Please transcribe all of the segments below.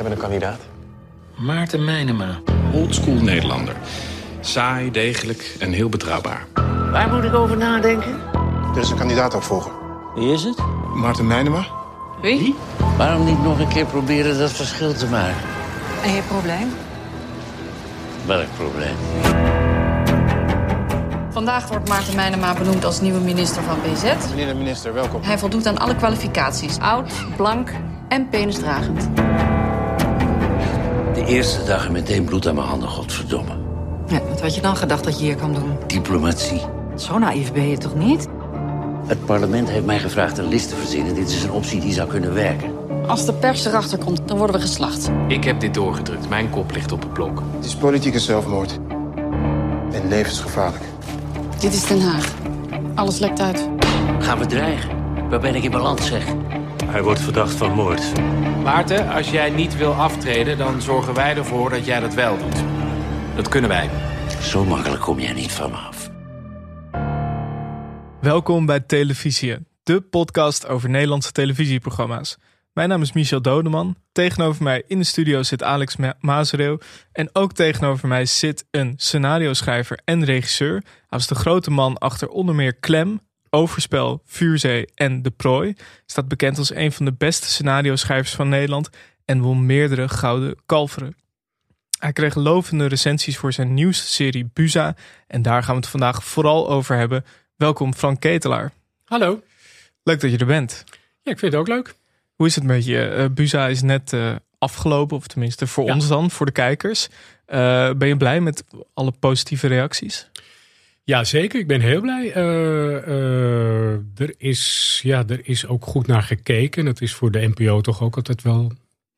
hebben een kandidaat. Maarten Meinema. Oldschool Nederlander. Saai, degelijk en heel betrouwbaar. Waar moet ik over nadenken? Er is een kandidaatopvolger. Wie is het? Maarten Meinema. Wie? Waarom niet nog een keer proberen dat verschil te maken? En je probleem? Welk probleem? Vandaag wordt Maarten Meinema benoemd als nieuwe minister van BZ. Meneer de minister, welkom. Hij voldoet aan alle kwalificaties. Oud, blank en penisdragend. De eerste dag en meteen bloed aan mijn handen, godverdomme. Ja, wat had je dan gedacht dat je hier kwam doen? Diplomatie. Zo naïef ben je toch niet? Het parlement heeft mij gevraagd een list te verzinnen. Dit is een optie die zou kunnen werken. Als de pers erachter komt, dan worden we geslacht. Ik heb dit doorgedrukt. Mijn kop ligt op het blok. Het is politieke zelfmoord. En levensgevaarlijk. Dit is Den Haag. Alles lekt uit. Gaan we dreigen? Waar ben ik in balans, zeg? Hij wordt verdacht van moord. Maarten, als jij niet wil aftreden, dan zorgen wij ervoor dat jij dat wel doet. Dat kunnen wij. Zo makkelijk kom jij niet van me af. Welkom bij Televisie, de podcast over Nederlandse televisieprogramma's. Mijn naam is Michel Dodeman. Tegenover mij in de studio zit Alex Ma Mazereeuw. En ook tegenover mij zit een scenario-schrijver en regisseur. Hij was de grote man achter onder meer Klem, Overspel, Vuurzee en De Prooi. Staat bekend als een van de beste scenario-schrijvers van Nederland en won meerdere gouden kalveren. Hij kreeg lovende recensies voor zijn nieuwste serie Buza. En daar gaan we het vandaag vooral over hebben. Welkom Frank Ketelaar. Hallo. Leuk dat je er bent. Ja, ik vind het ook leuk. Hoe is het met je? Eh, Buza is net eh, afgelopen, of tenminste voor Ja. ons dan, voor de kijkers. Eh, ben je blij met alle positieve reacties? Ja, zeker. Ik ben heel blij. Eh, eh, er, is, ja, er is ook goed naar gekeken. Dat is voor de NPO toch ook altijd wel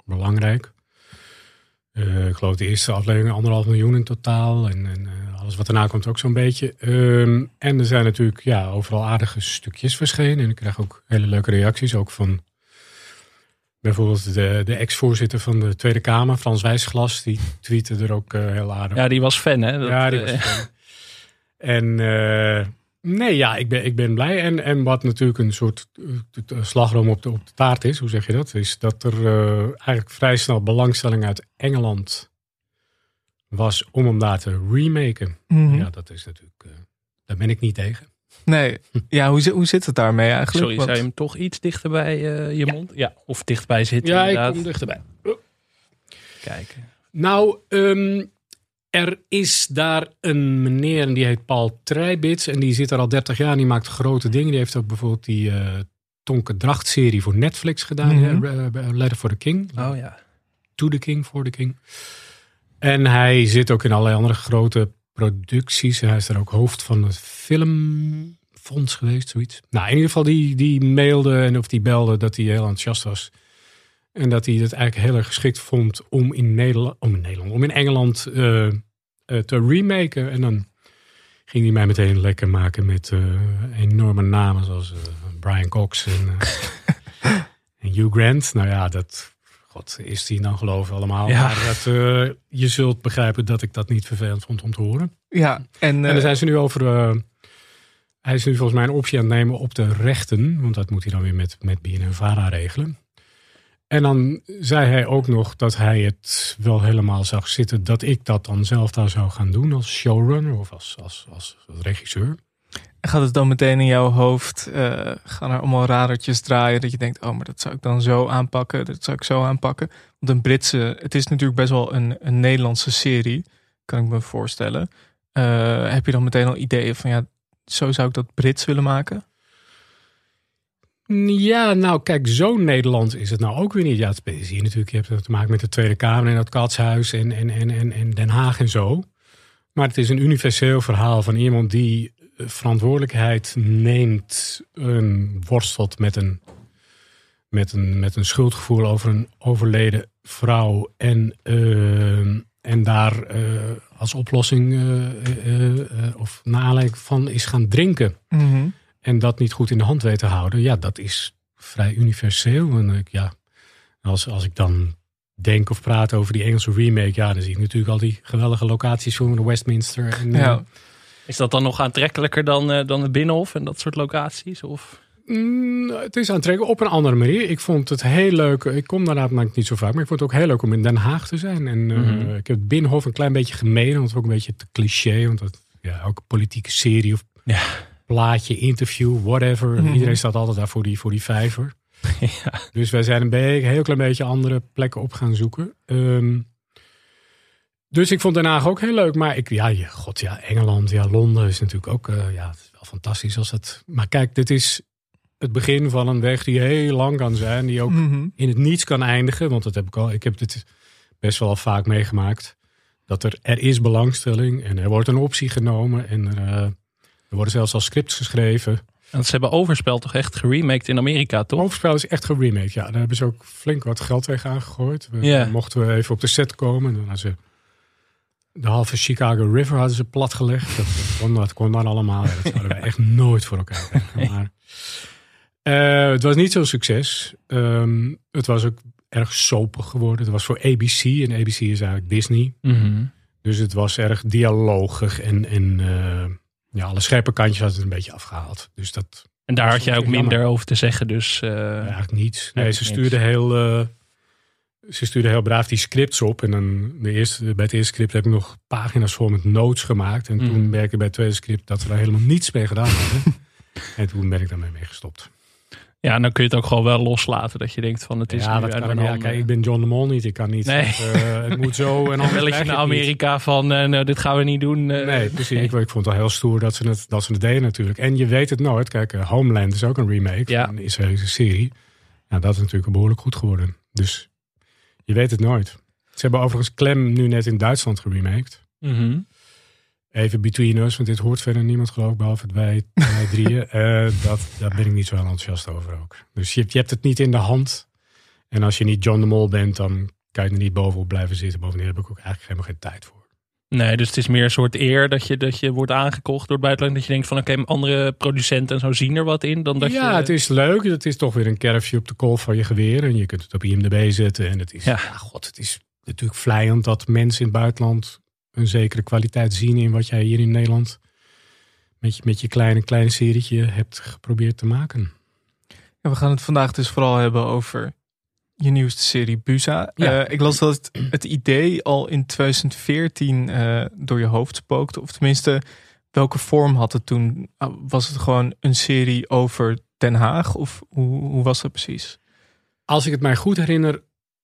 belangrijk. Eh, ik geloof de eerste aflevering anderhalf miljoen in totaal. En, en alles wat daarna komt ook zo'n beetje. Ehm, en er zijn natuurlijk ja, overal aardige stukjes verschenen. En ik krijg ook hele leuke reacties. Ook van bijvoorbeeld de, de ex-voorzitter van de Tweede Kamer, Frans Wijsglas. Die tweette er ook heel aardig Ja, die was fan, hè? Dat, ja, die was fan. En eh, nee, ja, ik ben, ik ben blij. En, en wat natuurlijk een soort eh, slagroom op de, op de taart is, hoe zeg je dat? Is dat er eh, eigenlijk vrij snel belangstelling uit Engeland was om hem daar te remaken. Mhm. Ja, dat is natuurlijk, eh, daar ben ik niet tegen. Nee, ja, hoe, zit- hoe zit het daarmee eigenlijk? Sorry, Want- zou je hem toch iets dichter bij eh, je mond? Ja, of dichtbij zitten. Ja, ik inderdaad. kom dichterbij. Kijken. Nou, ehm, er is daar een meneer en die heet Paul Treibits. En die zit er al 30 jaar en die maakt grote dingen. Die heeft ook bijvoorbeeld die eh Tonke Dracht serie voor Netflix gedaan. Mhm. hè, eh, Letter for the King. Oh ja. To the King, for the King. En hij zit ook in allerlei andere grote producties. Hij is er ook hoofd van het filmfonds geweest, zoiets. Nou, in ieder geval, die, die mailde en of die belde dat hij heel enthousiast was. En dat hij het eigenlijk heel erg geschikt vond om in Nederland, om in, Nederland, om in Engeland eh, eh, te remaken. En dan ging hij mij meteen lekker maken met eh, enorme namen zoals Brian Cox en, en Hugh Grant. Nou ja, dat god, is die dan geloven allemaal. Ja. Maar dat, je zult begrijpen dat ik dat niet vervelend vond om te horen. Ja, en, En daar zijn ze nu over. hij is nu volgens mij een optie aan het nemen op de rechten. Want dat moet hij dan weer met, met BNNVARA regelen. En dan zei hij ook nog dat hij het wel helemaal zag zitten. dat ik dat dan zelf daar zou gaan doen als showrunner of als, als, als regisseur. gaat het dan meteen in jouw hoofd, eh, gaan er allemaal radertjes draaien dat je denkt, oh, maar dat zou ik dan zo aanpakken, dat zou ik zo aanpakken. Want een Britse, het is natuurlijk best wel een, een Nederlandse serie, kan ik me voorstellen. Eh, heb je dan meteen al ideeën van, ja, zo zou ik dat Brits willen maken? Ja, nou kijk, zo Nederlands is het nou ook weer niet. Ja, het zie je natuurlijk. Je hebt te maken met de Tweede Kamer en dat Katshuis en, en, en, en, en Den Haag en zo. Maar het is een universeel verhaal van iemand die eh, verantwoordelijkheid neemt, een worstelt met een, met een, met een schuldgevoel over een overleden vrouw en, eh, en daar eh, als oplossing eh, of naar van is gaan drinken en dat niet goed in de hand weet te houden, ja, dat is vrij universeel. En ik, ja, als, als ik dan denk of praat over die Engelse remake, ja, dan zie ik natuurlijk al die geweldige locaties voor de Westminster. En, Ja. eh, Is dat dan nog aantrekkelijker dan, eh, dan het Binnenhof en dat soort locaties? Of? Mm, het is aantrekkelijk op een andere manier. Ik vond het heel leuk. Ik kom daar namelijk niet zo vaak, maar ik vond het ook heel leuk om in Den Haag te zijn. En eh, Mhm. ik heb het Binnenhof een klein beetje gemeden, want het was ook een beetje te cliché. Want dat, ja, ook een politieke serie of Ja. Plaatje, interview, whatever. Mhm. Iedereen staat altijd daar voor die, voor die vijver. ja. Dus wij zijn een, beetje, een heel klein beetje andere plekken op gaan zoeken. Ehm, dus ik vond Den Haag ook heel leuk. Maar ik, ja, je- god, ja, Engeland, ja, Londen is natuurlijk ook, eh, ja, het is wel fantastisch als het. Maar kijk, dit is het begin van een weg die heel lang kan zijn. Die ook Mhm. in het niets kan eindigen. Want dat heb ik al, ik heb dit best wel vaak meegemaakt. Dat er, er is belangstelling en er wordt een optie genomen. En er, eh, er worden zelfs al scripts geschreven. Want ze hebben Overspel toch echt geremaked in Amerika, toch? Overspel is echt geremaked. Ja, daar hebben ze ook flink wat geld tegenaan gegooid. We. Mochten we even op de set komen. En dan hadden ze de halve Chicago River hadden ze platgelegd. Dat, dat, kon, dat kon dan allemaal. Dat zouden wij echt nooit voor elkaar krijgen. Maar, eh, het was niet zo'n succes. Ehm, het was ook erg sopig geworden. Het was voor ABC. En ABC is eigenlijk Disney. Mhm. Dus het was erg dialogig. En, en eh, ja, alle scherpe kantjes hadden het een beetje afgehaald. Dus dat, En daar had jij ook Jammer. minder over te zeggen, dus... eh, Ja, eigenlijk niets. Nee, ze niks. stuurde heel, eh, ze stuurde heel braaf die scripts op. En dan de eerste, bij het eerste script heb ik nog pagina's vol met notes gemaakt. En Mm. toen merkte ik bij het tweede script dat we daar helemaal niets mee gedaan hadden. en toen ben ik daarmee mee gestopt. Ja, dan kun je het ook gewoon wel loslaten. Dat je denkt van, het is ja, nu dat kan ik. Ja, kijk, ik ben John de Mol niet. Ik kan niet Nee. zeggen, eh, het moet zo. En krijg je naar niet. Amerika van, nou, dit gaan we niet doen. eh. Nee, precies. Ik, ik vond het wel heel stoer dat ze het, dat ze het deden natuurlijk. En je weet het nooit. Kijk, Homeland is ook een remake Ja. van een Israëlische serie. Ja, dat is natuurlijk behoorlijk goed geworden. Dus je weet het nooit. Ze hebben overigens Clem nu net in Duitsland geremaked. Mhm. Even between us, want dit hoort verder niemand geloof ik, behalve het wij, wij drieën. Eh, dat, daar ben ik niet zo heel enthousiast over ook. Dus je, je hebt het niet in de hand. En als je niet John de Mol bent, dan kan je er niet bovenop blijven zitten. Bovendien heb ik ook eigenlijk helemaal geen tijd voor. Nee, dus het is meer een soort eer dat je, dat je wordt aangekocht door het buitenland. Dat je denkt van, oké, andere producenten en zo zien er wat in. Dan dat ja, je, het is leuk. Het is toch weer een kerfje op de kolf van je geweer. En je kunt het op IMDb zetten. En het is, Ja. ja. god, het is natuurlijk vlijend dat mensen in het buitenland een zekere kwaliteit zien in wat jij hier in Nederland met je, met je kleine, kleine serietje hebt geprobeerd te maken. Ja, we gaan het vandaag dus vooral hebben over je nieuwste serie Busa. Ja. Eh, ik las dat het, het idee al in 2014 eh, door je hoofd spookte. Of tenminste, welke vorm had het toen? Ah, Was het gewoon een serie over Den Haag? Of hoe, hoe was dat precies? Als ik het mij goed herinner,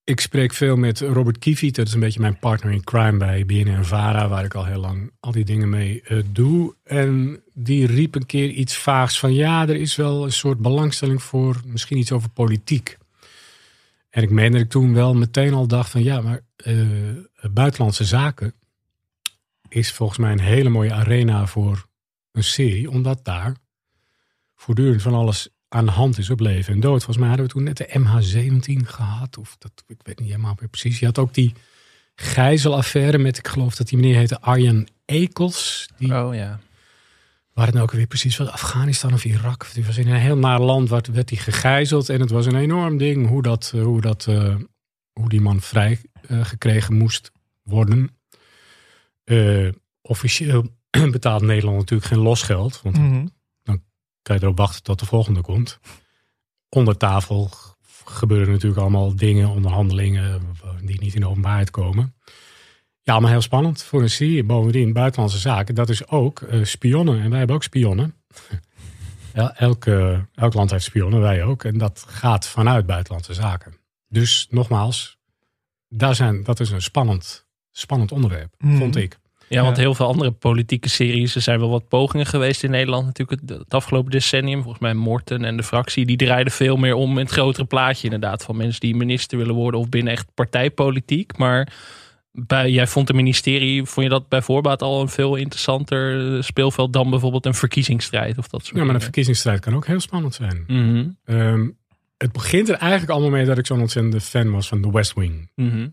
ik spreek veel met Robert Kiefiet. Dat is een beetje mijn partner in crime bij BNN Vara, waar ik al heel lang al die dingen mee eh, doe. En die riep een keer iets vaags van ja, er is wel een soort belangstelling voor misschien iets over politiek. En ik meen dat ik toen wel meteen al dacht van ja, maar eh, buitenlandse zaken is volgens mij een hele mooie arena voor een serie, omdat daar voortdurend van alles aan de hand is op leven en dood. Volgens mij hadden we toen net de MH17 gehad. Of dat, ik weet niet helemaal meer precies. Je had ook die gijzelaffaire met, ik geloof dat die meneer heette Arjen Ekels. Die, Oh ja. Waar het nou ook weer precies was, Afghanistan of Irak. Die was in een heel naar land, werd, werd hij gegijzeld. En het was een enorm ding hoe, dat, eh, hoe, dat, eh, hoe die man vrij eh, gekregen moest worden. Officieel betaalt Nederland natuurlijk geen losgeld. Want Mhm. Kan je erop wachten tot de volgende komt. Onder tafel gebeuren natuurlijk allemaal dingen, onderhandelingen die niet in de openbaarheid komen. Ja, maar heel spannend voor een serie. Bovendien, buitenlandse zaken, dat is ook eh, spionnen. En wij hebben ook spionnen. El- elk, eh, elk land heeft spionnen, wij ook. En dat gaat vanuit buitenlandse zaken. Dus nogmaals, daar zijn, dat is een spannend, spannend onderwerp, Mhm. vond ik. Ja, want heel veel andere politieke series, er zijn wel wat pogingen geweest in Nederland natuurlijk het, het afgelopen decennium. Volgens mij Morten en de fractie, die draaiden veel meer om in het grotere plaatje inderdaad. Van mensen die minister willen worden of binnen echt partijpolitiek. Maar bij, jij vond de ministerie, vond je dat bij voorbaat al een veel interessanter eh, speelveld dan bijvoorbeeld een verkiezingsstrijd of dat soort Ja, maar een verkiezingsstrijd kan ook heel spannend zijn. Mhm, Ehm, het begint er eigenlijk allemaal mee dat ik zo'n ontzettende fan was van The West Wing. mhm.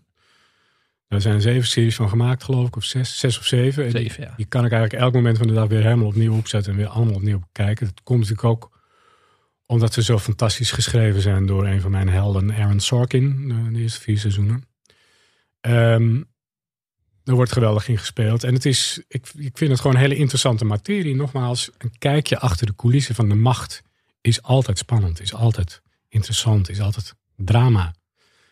Daar zijn zeven series van gemaakt, geloof ik, of zes, zes of zeven. En Zeven, ja. die kan ik eigenlijk elk moment van de dag weer helemaal opnieuw opzetten en weer allemaal opnieuw bekijken. Dat komt natuurlijk ook omdat ze zo fantastisch geschreven zijn door een van mijn helden, Aaron Sorkin, eh, de eerste vier seizoenen. Ehm er wordt geweldig in gespeeld. En het is, ik, ik vind het gewoon een hele interessante materie. Nogmaals, een kijkje achter de coulissen van de macht is altijd spannend, is altijd interessant, is altijd drama.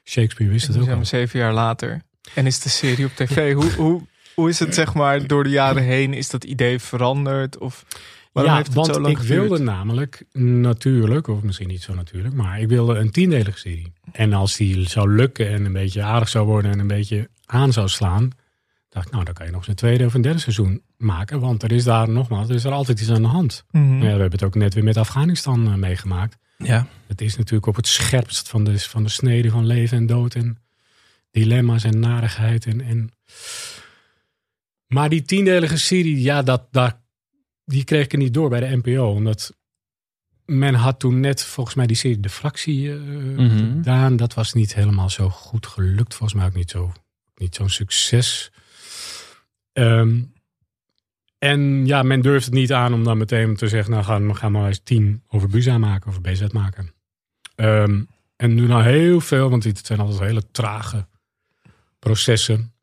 Shakespeare wist het ook al. zeven jaar later. En is de serie op tv. hoe, hoe, hoe is het zeg maar door de jaren heen? Is dat idee veranderd? Of waarom ja, heeft het want zo lang ik geduurd? wilde namelijk natuurlijk, of misschien niet zo natuurlijk, maar ik wilde een tiendelige serie. En als die zou lukken en een beetje aardig zou worden en een beetje aan zou slaan, dacht ik, nou dan kan je nog eens een tweede of een derde seizoen maken. Want er is daar nogmaals, er is er altijd iets aan de hand. Mhm. Ja, we hebben het ook net weer met Afghanistan eh, meegemaakt. Ja. Het is natuurlijk op het scherpst van de, van de snede van leven en dood en dilemma's en narigheid. En, en... Maar die tiendelige serie, ja, dat, daar, die kreeg ik er niet door bij de NPO. Omdat men had toen net volgens mij die serie De Fractie Mhm. gedaan. Dat was niet helemaal zo goed gelukt. Volgens mij ook niet zo- niet zo'n succes. Ehm, en ja, men durft het niet aan om dan meteen te zeggen... nou, gaan we gaan maar eens tien over Buza maken, over BZ maken. Ehm, en nu nou heel veel, want het zijn altijd hele trage processen.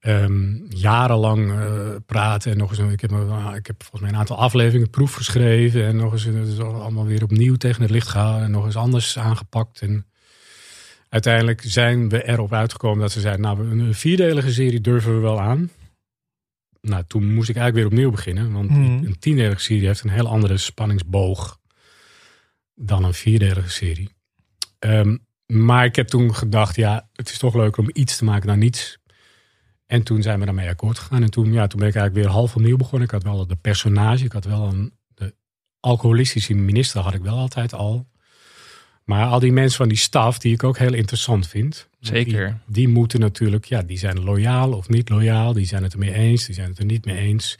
Ehm, jarenlang eh, praten en nog eens... Ik heb, ik heb volgens mij een aantal afleveringen proef geschreven... en nog eens het is allemaal weer opnieuw tegen het licht gehouden... en nog eens anders aangepakt. En uiteindelijk zijn we erop uitgekomen dat ze zeiden... nou, een vierdelige serie durven we wel aan. Nou, toen moest ik eigenlijk weer opnieuw beginnen. Want Mhm. een tiendelige serie heeft een heel andere spanningsboog... dan een vierdelige serie. Ehm, maar ik heb toen gedacht, ja, het is toch leuker om iets te maken dan niets. En toen zijn we daarmee akkoord gegaan. En toen, ja, toen ben ik eigenlijk weer half opnieuw begonnen. Ik had wel de personage, ik had wel een de alcoholistische minister had ik wel altijd al. Maar al die mensen van die staf, die ik ook heel interessant vind. Zeker. Die, die moeten natuurlijk, ja, die zijn loyaal of niet loyaal. Die zijn het ermee eens, die zijn het er niet mee eens.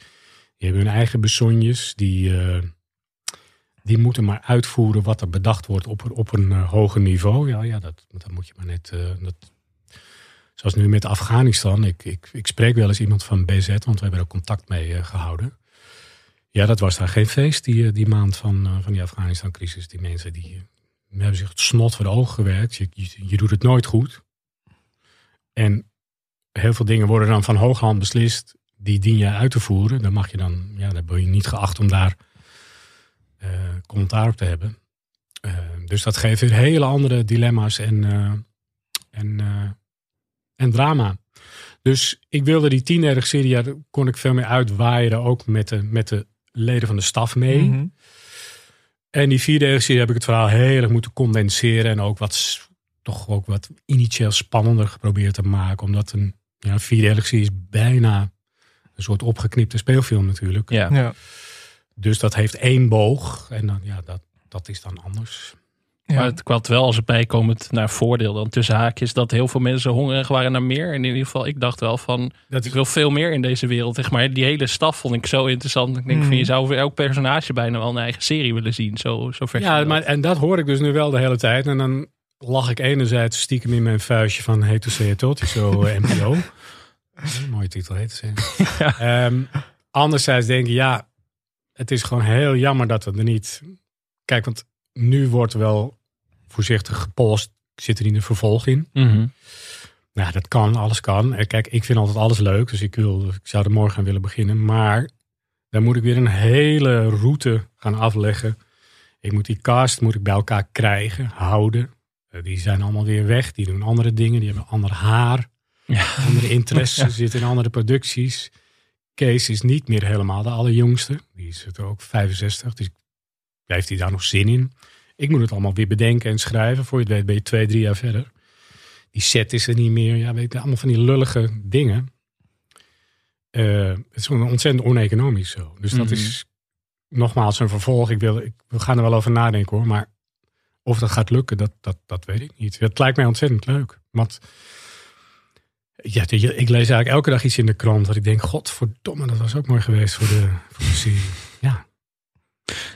Die hebben hun eigen besonjes. Die, eh, die moeten maar uitvoeren wat er bedacht wordt op, op een eh, hoger niveau. Ja, ja dat, dat moet je maar net. eh, dat, zoals nu met Afghanistan. Ik, ik, ik spreek wel eens iemand van BZ, want we hebben er contact mee eh, gehouden. Ja, dat was daar geen feest die, die maand van, van die Afghanistan-crisis. Die mensen die, hebben zich het snot voor de ogen gewerkt. Je, je, doet het nooit goed. En heel veel dingen worden dan van hoge hand beslist. Die dien je uit te voeren. Dan mag je dan, ja, dan ben je niet geacht om daar eh, commentaar op te hebben. Eh, dus dat geeft weer hele andere dilemma's en, eh, en, eh, en drama. Dus ik wilde die tiendelige serie, daar kon ik veel meer uitwaaien. Ook met de, met de leden van de staf mee. Mhm. En die vierdelige serie heb ik het verhaal heel erg moeten condenseren. En ook wat, toch ook wat initieel spannender geprobeerd te maken. Omdat een ja, vierdelige serie is bijna een soort opgeknipte speelfilm natuurlijk. Ja. Ja. Dus dat heeft één boog. En dan, ja, dat, dat is dan anders. Ja. Maar het kwam wel als het bijkomend naar voordeel dan tussen haakjes dat heel veel mensen hongerig waren naar meer. En in ieder geval, ik dacht wel van, Dat ik wil veel meer in deze wereld. Zeg maar. Die hele staf vond ik zo interessant. Ik denk van, je zou voor elk personage bijna wel een eigen serie willen zien. Zo, zo ver Ja, maar, en dat hoor ik dus nu wel de hele tijd. En dan lag ik enerzijds stiekem in mijn vuistje van Hey to say it tot, zo eh, NPO. Een mooie titel, say it. Ehm, anderzijds denk ik, ja, het is gewoon heel jammer dat we er niet... Kijk, want nu wordt wel voorzichtig gepolst. Zit er niet een vervolg in? Mhm. Nou, dat kan, alles kan. En Kijk, ik vind altijd alles leuk, dus ik, wil, ik zou er morgen aan willen beginnen. Maar dan moet ik weer een hele route gaan afleggen. Ik moet die cast moet ik bij elkaar krijgen, houden. Eh, Die zijn allemaal weer weg, die doen andere dingen, die hebben ander haar, Ja. andere interesses, zitten in andere producties. Kees is niet meer helemaal de allerjongste. Die is het ook 65, dus heeft hij daar nog zin in. Ik moet het allemaal weer bedenken en schrijven. Voor je het weet ben je twee, drie jaar verder. Die set is er niet meer. Ja, weet je, allemaal van die lullige dingen. Eh, het is gewoon ontzettend oneconomisch zo. Dus dat Mhm. is nogmaals een vervolg. Ik wil, ik, we gaan er wel over nadenken hoor. Maar of dat gaat lukken, dat, dat, dat weet ik niet. Het lijkt mij ontzettend leuk. Want ja, ik lees eigenlijk elke dag iets in de krant. Dat ik denk, godverdomme, dat was ook mooi geweest voor de, voor de serie. Ja,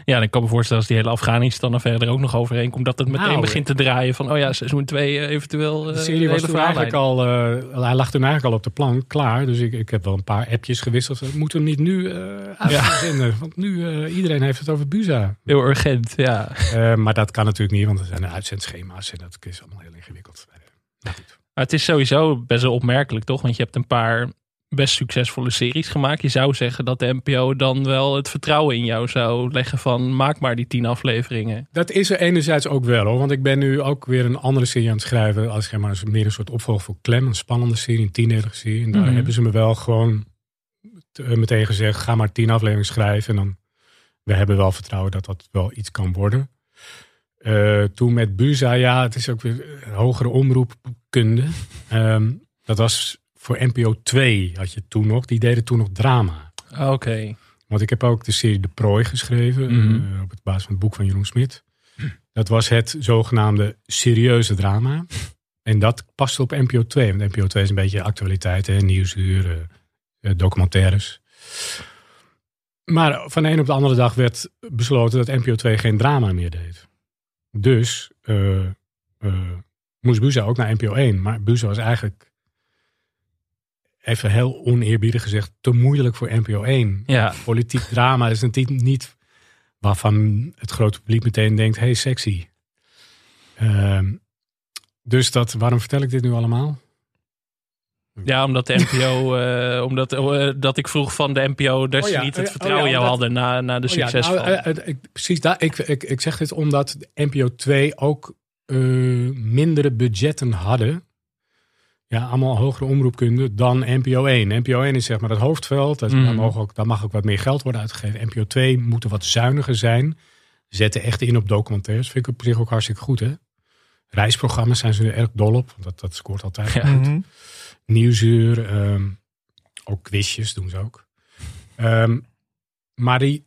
Ja, ik kan me voorstellen als die hele Afghanistan er ook nog overheen komt, dat het meteen Nou, begint te draaien van, oh ja, seizoen 2 eventueel. De eh, serie was toen eigenlijk al, eh, hij lag toen eigenlijk al op de plank, klaar. Dus ik, ik heb wel een paar appjes gewisseld. We moeten hem niet nu eh uitzenden, want nu uh, iedereen heeft het over Buza. Heel urgent, ja. Uh, maar dat kan natuurlijk niet, want er zijn uitzendschema's en dat is allemaal heel ingewikkeld. Maar het is sowieso best wel opmerkelijk, toch? Want je hebt een paar best succesvolle series gemaakt. Je zou zeggen dat de NPO dan wel het vertrouwen in jou zou leggen van maak maar die tien afleveringen. Dat is er enerzijds ook wel hoor. Want ik ben nu ook weer een andere serie aan het schrijven. Als zeg maar meer een soort opvolger voor Clem. Een spannende serie, een tiendelige serie. En daar Mhm. hebben ze me wel gewoon eh, meteen gezegd. Ga maar tien afleveringen schrijven. En dan, we hebben wel vertrouwen dat dat wel iets kan worden. Eh, toen met Buza, ja, het is ook weer hogere omroepkunde. Ehm, dat was voor NPO 2 had je toen nog. Die deden toen nog drama. Oké. Want ik heb ook de serie De Prooi geschreven. Mhm. eh, op het basis van het boek van Jeroen Smit. Dat was het zogenaamde serieuze drama. En dat paste op NPO 2. Want NPO 2 is een beetje actualiteit, hè, nieuwsuur, eh, documentaires. Maar van de een op de andere dag werd besloten dat NPO 2 geen drama meer deed. Dus eh, eh, moest Buza ook naar NPO 1. Maar Buza was eigenlijk, even heel oneerbiedig gezegd, te moeilijk voor NPO 1 Ja. politiek drama is natuurlijk niet waarvan het grote publiek meteen denkt: hey, sexy. Ehm, dus dat, waarom vertel ik dit nu allemaal? Ja, omdat de NPO, eh, omdat eh, dat ik vroeg van de NPO dat Oh ze niet het oh vertrouwen ja, jou hadden na, na de Oh ja, nou, eh, eh, ik, precies, daar, ik, ik, ik zeg dit omdat NPO 2 ook eh, mindere budgetten hadden. Ja, allemaal hogere omroepkunde dan NPO 1. NPO 1 is zeg maar het hoofdveld. Dat, Mhm. daar, mogen ook, daar mag ook wat meer geld worden uitgegeven. NPO 2 moeten wat zuiniger zijn. Zetten echt in op documentaires. Vind ik op zich ook hartstikke goed, hè? Reisprogramma's zijn ze er erg dol op. want Dat, dat scoort altijd Ja. goed. Mhm. Nieuwsuur, ehm, ook quizjes doen ze ook. Ehm, maar die,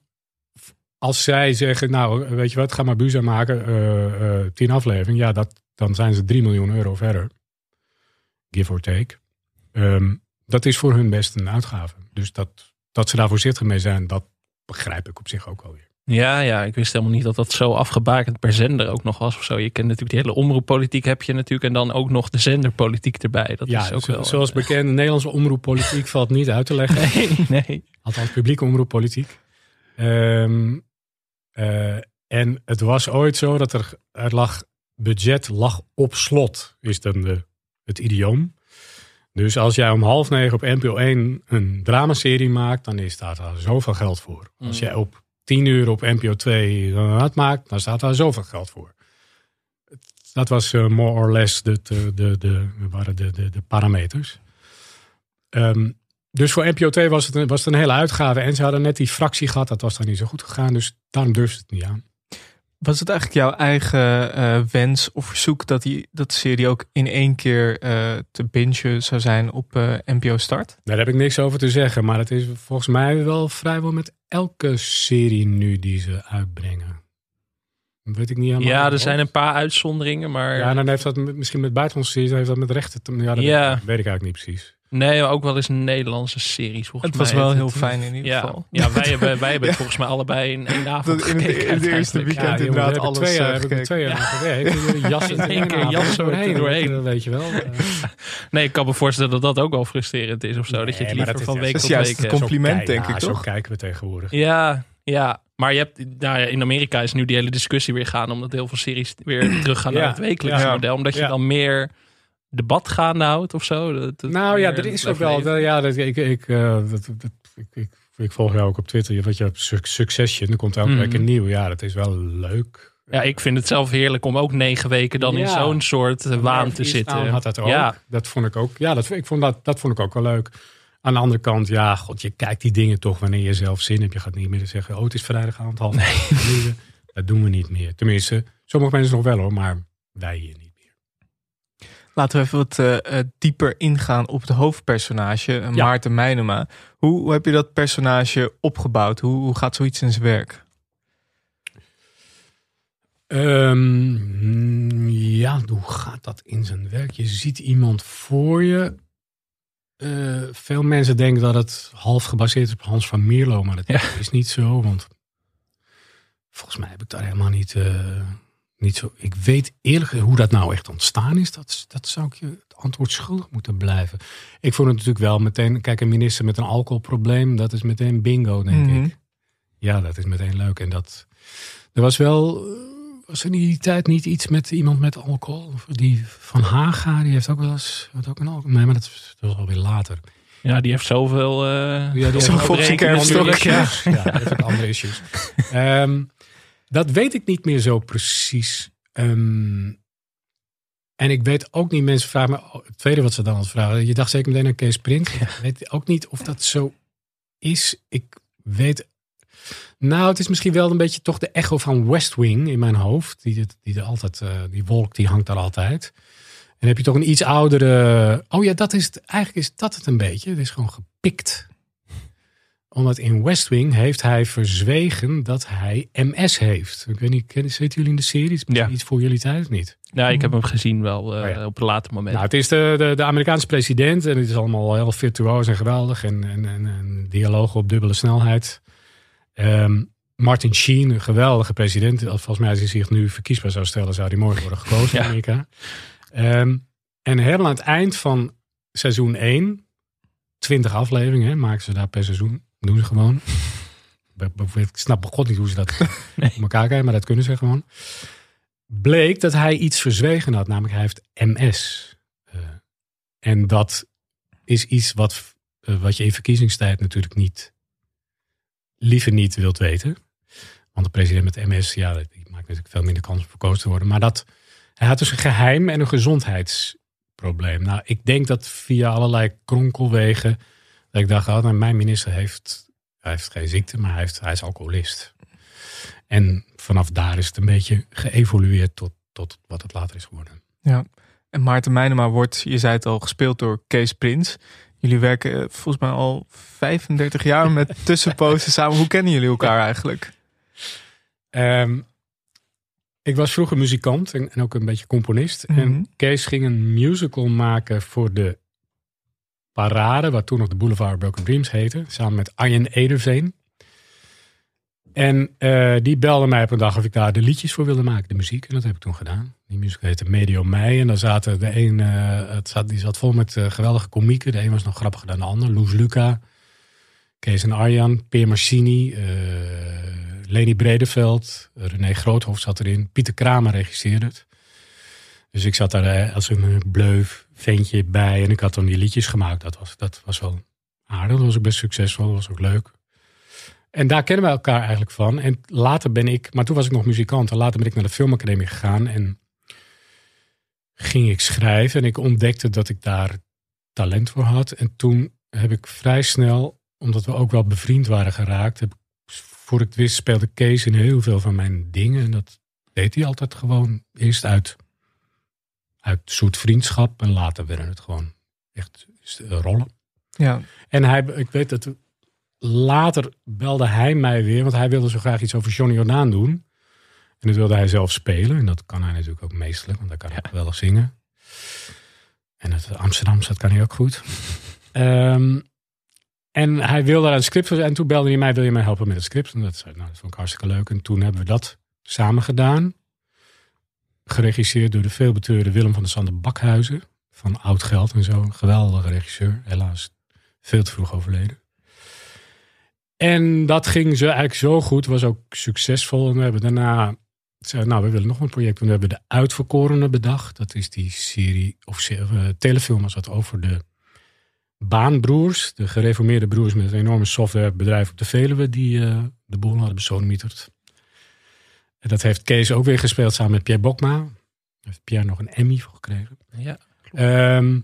als zij zeggen, nou weet je wat, ga maar Buza maken, eh, eh, tien afleveringen, ja, dat, dan zijn ze 3 miljoen euro verder. Give or take. Ehm, dat is voor hun best een uitgave. Dus dat, dat ze daar voorzichtig mee zijn, dat begrijp ik op zich ook wel weer. Ja, ja, ik wist helemaal niet dat dat zo afgebakend per zender ook nog was of zo. Je kent natuurlijk die hele omroeppolitiek heb je natuurlijk en dan ook nog de zenderpolitiek erbij. Dat ja, is ook zo- wel. zoals bekend, de Nederlandse omroeppolitiek valt niet uit te leggen. Nee, nee. Althans, publieke omroeppolitiek. Ehm, eh, en het was ooit zo dat er, er lag, budget lag op slot, is dan de, het idioom. Dus als jij om half negen op NPO 1 een dramaserie maakt, dan is daar, daar zoveel geld voor. Als Mm. jij op 10 uur op NPO 2 dat maakt, dan staat daar zoveel geld voor. Dat was eh, more or less de, de, de, waren de, de, de parameters. Ehm, dus voor NPO 2 was het, een, was een hele uitgave. En ze hadden net die fractie gehad. Dat was dan niet zo goed gegaan. Dus daarom durfde het niet aan. Was het eigenlijk jouw eigen eh, wens of verzoek dat, die, dat de serie ook in één keer eh, te bingen zou zijn op eh, NPO Start? Daar heb ik niks over te zeggen. Maar het is volgens mij wel vrijwel met elke serie nu die ze uitbrengen. Dat weet ik niet helemaal. Ja, er zijn een paar uitzonderingen, maar Ja, dan heeft dat misschien met buitenlandse series, heeft dat met rechten te Ja, dat Ja. weet ik eigenlijk niet precies. Nee, ook wel eens Nederlandse series volgens Het was mij. wel heel fijn in ieder ja, geval. Ja, wij hebben, wij hebben Ja. volgens mij allebei in één avond Dat in het- gekeken in het eerste weekend inderdaad alles, twee jaar, eh, gekeken. twee jaar gewerkt. Jassen In één keer er jas er doorheen. doorheen. Dat Weet je wel. Eh, Nee, ik kan me voorstellen dat dat ook wel frustrerend is of zo. dat je het liever dat is- van dat week is tot juist week... het eh, com- Compliment, Zo denk ik, Zo toch? kijken we tegenwoordig. Ja, ja. Maar je hebt, nou ja, in Amerika is nu die hele discussie weer gaan, omdat heel veel series weer teruggaan naar Ja, het wekelijkse ja. model. Omdat je dan meer debat gaande houdt of zo. Dat- dat Nou ja, er is ook wel. Ja, dat, ik, ik, eh, dat, dat, ik, ik, ik volg jou ook op Twitter. Wat je hebt Succession. Er komt elke week een nieuw. Ja, dat is wel leuk. Ja, ik vind het zelf heerlijk om ook negen weken dan in zo'n soort waan te zitten. had dat ook. Ja. Dat vond ik ook. Ja, dat, ik vond dat, dat vond ik ook wel leuk. Aan de andere kant, ja, god, je kijkt die dingen toch wanneer je zelf zin hebt. Je gaat niet meer zeggen, oh, het is vrijdagavond, half nee. Dat doen we niet meer. Tenminste, sommige mensen nog wel hoor, maar wij hier niet. Laten we even wat eh, eh, dieper ingaan op het hoofdpersonage, eh, Ja. Maarten Meinema. Hoe, hoe heb je dat personage opgebouwd? Hoe, hoe gaat zoiets in zijn werk? Ehm, ja, hoe gaat dat in zijn werk? Je ziet iemand voor je. Veel mensen denken dat het half gebaseerd is op Hans van Mierlo, maar dat Ja. is niet zo. Want volgens mij heb ik daar helemaal niet, niet zo. Ik weet eerlijk hoe dat nou echt ontstaan is. Dat, dat zou ik je het antwoord schuldig moeten blijven. Ik vond het natuurlijk wel meteen. Kijk, een minister met een alcoholprobleem, dat is meteen bingo, denk Mhm. ik. Ja, dat is meteen leuk. En dat. Er was wel. Was er in die tijd niet iets met iemand met alcohol? Die van Haga, die heeft ook wel eens. Had ook een alcohol. Nee, maar dat, is- dat was alweer later. Ja, die heeft zoveel... eh Ja, die heeft Kerfstok, natuurlijk. Ja, ja dat heeft andere issues. Ehm, dat weet ik niet meer zo precies. Ehm, en ik weet ook niet, mensen vragen me, oh, het tweede wat ze dan vragen, je dacht zeker meteen aan Kees Prins. Ik weet ook niet of dat zo is. Ik weet, nou het is misschien wel een beetje toch de echo van West Wing in mijn hoofd. Die, die er altijd, eh, die wolk die hangt daar altijd. En heb je toch een iets oudere, oh ja dat is het, eigenlijk is dat het een beetje. Het is gewoon gepikt omdat in West Wing heeft hij verzwegen dat hij MS heeft. Ik weet niet, zitten jullie in de serie? Is Ja. iets voor jullie tijd of niet? Ja, ik heb hem gezien wel eh, Oh ja. op een later moment. Nou, het is de, de, de Amerikaanse president en het is allemaal heel virtuoos en geweldig. En, en, en, en dialogen op dubbele snelheid. Ehm, Martin Sheen, een geweldige president. Volgens mij als hij zich nu verkiesbaar zou stellen, zou hij morgen worden gekozen in Ja. Amerika. Ehm, en helemaal aan het eind van seizoen 1, 20 afleveringen, maken ze daar per seizoen. Doen ze gewoon. Ik- snap god niet hoe ze dat Nee. op elkaar krijgen, maar dat kunnen ze gewoon. Bleek dat hij iets verzwegen had, namelijk hij heeft MS. Eh, en dat is iets wat, eh, wat je in verkiezingstijd natuurlijk niet, liever niet wilt weten. Want de president met MS, ja, die maakt natuurlijk veel minder kans om verkozen te worden. Maar dat, hij had dus een geheim en een gezondheidsprobleem. Nou, ik denk dat via allerlei kronkelwegen, dat ik dacht, oh, nou, mijn minister heeft, hij heeft geen ziekte, maar hij, heeft, hij is alcoholist. En vanaf daar is het een beetje geëvolueerd tot, tot wat het later is geworden. Ja. En Maarten Meinema wordt, je zei het al, gespeeld door Kees Prins. Jullie werken eh, volgens mij al 35 jaar met tussenpozen samen. Hoe kennen jullie elkaar eigenlijk? Ehm, ik was vroeger muzikant en, en ook een beetje componist. Mhm. En Kees ging een musical maken voor de Parade, wat toen nog de Boulevard Broken Dreams heette, samen met Arjen Ederveen. En eh, die belde mij op een dag of ik daar de liedjes voor wilde maken, de muziek. En dat heb ik toen gedaan. Die muziek heette Medio Mei. En daar zaten de een, eh, het zat, die zat vol met eh, geweldige komieken. De een was nog grappiger dan de ander. Loes Luca, Kees en Arjan, Peer Marcini, Leni Bredeveld, René Groothof zat erin. Pieter Kramer regisseerde het. Dus ik zat daar als een bleuf ventje bij en ik had dan die liedjes gemaakt. Dat was, dat was wel aardig, dat was ook best succesvol, dat was ook leuk. En daar kennen we elkaar eigenlijk van. En later ben ik, maar toen was ik nog muzikant. En later ben ik naar de filmacademie gegaan en ging ik schrijven. En ik ontdekte dat ik daar talent voor had. En toen heb ik vrij snel, omdat we ook wel bevriend waren geraakt, heb voor ik het wist speelde Kees in heel veel van mijn dingen. En dat deed hij altijd gewoon eerst uit, uit soort vriendschap. En later werden het gewoon echt eh, rollen. Ja, En hij, ik weet dat later belde hij mij weer, want hij wilde zo graag iets over Johnny Jordaan doen. En dat wilde hij zelf spelen. En dat kan hij natuurlijk ook meestelijk, want hij kan ook wel zingen. En het Amsterdamse, dat kan hij ook goed. Ehm, en hij wilde daar een script voor. En toen belde hij mij, wil je mij helpen met het script? En dat, nou, dat vond ik hartstikke leuk. En toen hebben we dat samen gedaan. Geregisseerd door de veelbeteurde Willem van der Sander Bakhuizen. Van Oud Geld en zo. Een geweldige regisseur. Helaas veel te vroeg overleden. En dat ging zo eigenlijk zo goed. Was ook succesvol. En we hebben daarna... Zei, nou, we willen nog een project. doen. We hebben de Uitverkorenen bedacht. Dat is die serie, of eh, telefilm was dat over de baanbroers. De gereformeerde broers met een enorme softwarebedrijf op de Veluwe. Die eh, de boel hadden besodemieterd. En dat heeft Kees ook weer gespeeld samen met Pierre Bokma. Daar heeft Pierre nog een Emmy voor gekregen. Ja. Ehm,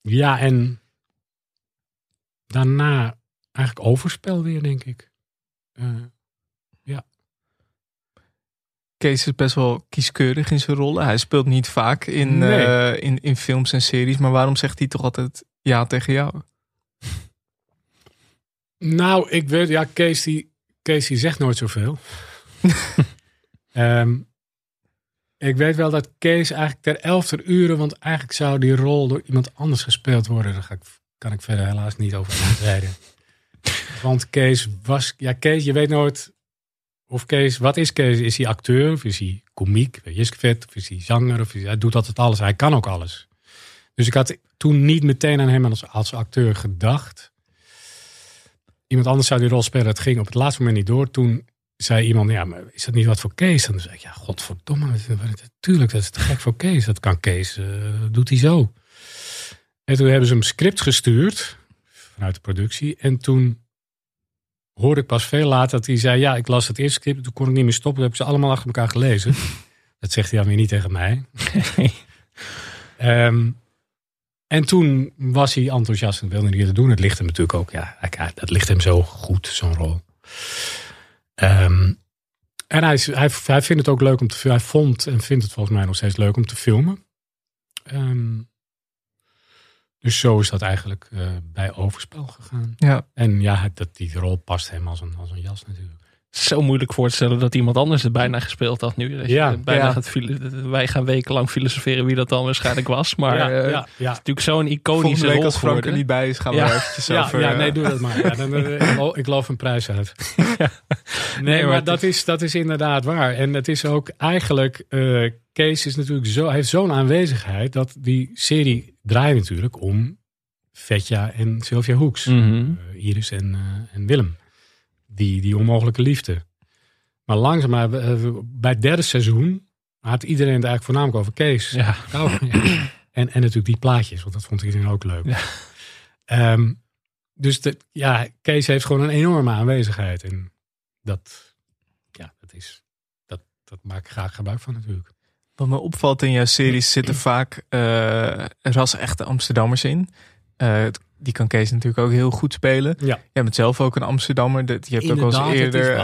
ja, en daarna eigenlijk overspel weer, denk ik. Eh, Kees is best wel kieskeurig in zijn rollen. Hij speelt niet vaak in, Nee. eh, in, in films en series. Maar waarom zegt hij toch altijd ja tegen jou? nou, ik weet, ja, Kees die, Kees die zegt nooit zoveel. Ehm, ik weet wel dat Kees eigenlijk ter elfde uren, want eigenlijk zou die rol door iemand anders gespeeld worden. Daar ga ik, kan ik verder helaas niet over uitweiden. want Kees was, ja, Kees, je weet nooit of Kees, wat is Kees? Is hij acteur of is hij komiek, Jiskvet, of is hij zanger? Of is, hij doet altijd alles, hij kan ook alles. Dus ik had toen niet meteen aan hem als, als acteur gedacht. Iemand anders zou die rol spelen, het ging op het laatste moment niet door. Toen zei iemand, ja, maar is dat niet wat voor Kees? En dan zei ik, ja, godverdomme, natuurlijk, dat is te gek voor Kees. Dat kan Kees, eh, doet hij zo. En toen hebben ze hem script gestuurd vanuit de productie. En toen hoorde ik pas veel later dat hij zei: Ja, ik las het eerste script. Toen kon ik niet meer stoppen. Toen hebben ze allemaal achter elkaar gelezen. dat zegt hij dan weer niet tegen mij. Ehm, en toen was hij enthousiast en wilde niet te doen. Het ligt hem natuurlijk ook, ja, hij- dat ligt hem zo goed, zo'n rol. Ehm, en hij, is- hij, hij vindt het ook leuk om te filmen. Hij vond en vindt het volgens mij nog steeds leuk om te filmen. Ehm, dus zo is dat eigenlijk eh, bij Overspel gegaan. Ja. En ja, dat, die rol past hem als een, als een jas natuurlijk. Zo moeilijk voor te stellen dat iemand anders het bijna gespeeld had nu. Ja. bijna Ja. gaat file- wij gaan wekenlang filosoferen wie dat dan waarschijnlijk was. Maar ja, eh, het ja, is ja. natuurlijk zo'n iconische Volgende week rol als Frank er niet bij is, gaan we Ja. er eventjes Ja, over... ja, eh, nee, doe dat maar. Ja, dan, eh, ik, lo- ik loof een prijs uit. Nee, Nee, maar maar het dat is, dat is inderdaad waar. En het is ook eigenlijk... eh Kees is natuurlijk zo, heeft zo'n aanwezigheid... dat die serie draait natuurlijk om Vetja en Sylvia Hoeks. Mhm. Iris en, eh, en Willem. Die, die onmogelijke liefde. Maar langzaam, maar, eh, bij het derde seizoen... had iedereen het eigenlijk voornamelijk over Kees. Ja. Ja. En, en natuurlijk die plaatjes, want dat vond iedereen ook leuk. Ja. Ehm, dus de, ja, Kees heeft gewoon een enorme aanwezigheid. En dat, ja, dat, is, dat, dat maak ik graag gebruik van natuurlijk. Wat me opvalt in jouw series zitten vaak eh ras-echte Amsterdammers in. Eh, die kan Kees natuurlijk ook heel goed spelen. Ja. Jij bent zelf ook een Amsterdammer. Dat- Je hebt ook al eens eerder.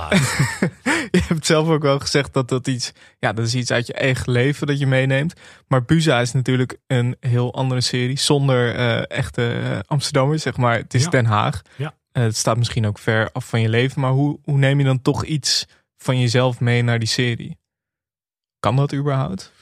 je hebt zelf ook wel gezegd dat dat iets. Ja, dat is iets uit je eigen leven dat je meeneemt. Maar Buza is natuurlijk een heel andere serie. Zonder eh, echte eh, Amsterdammers, zeg maar. Het is Ja. Den Haag. Ja. Het staat misschien ook ver af van je leven. Maar hoe, hoe neem je dan toch iets van jezelf mee naar die serie? Kan dat überhaupt?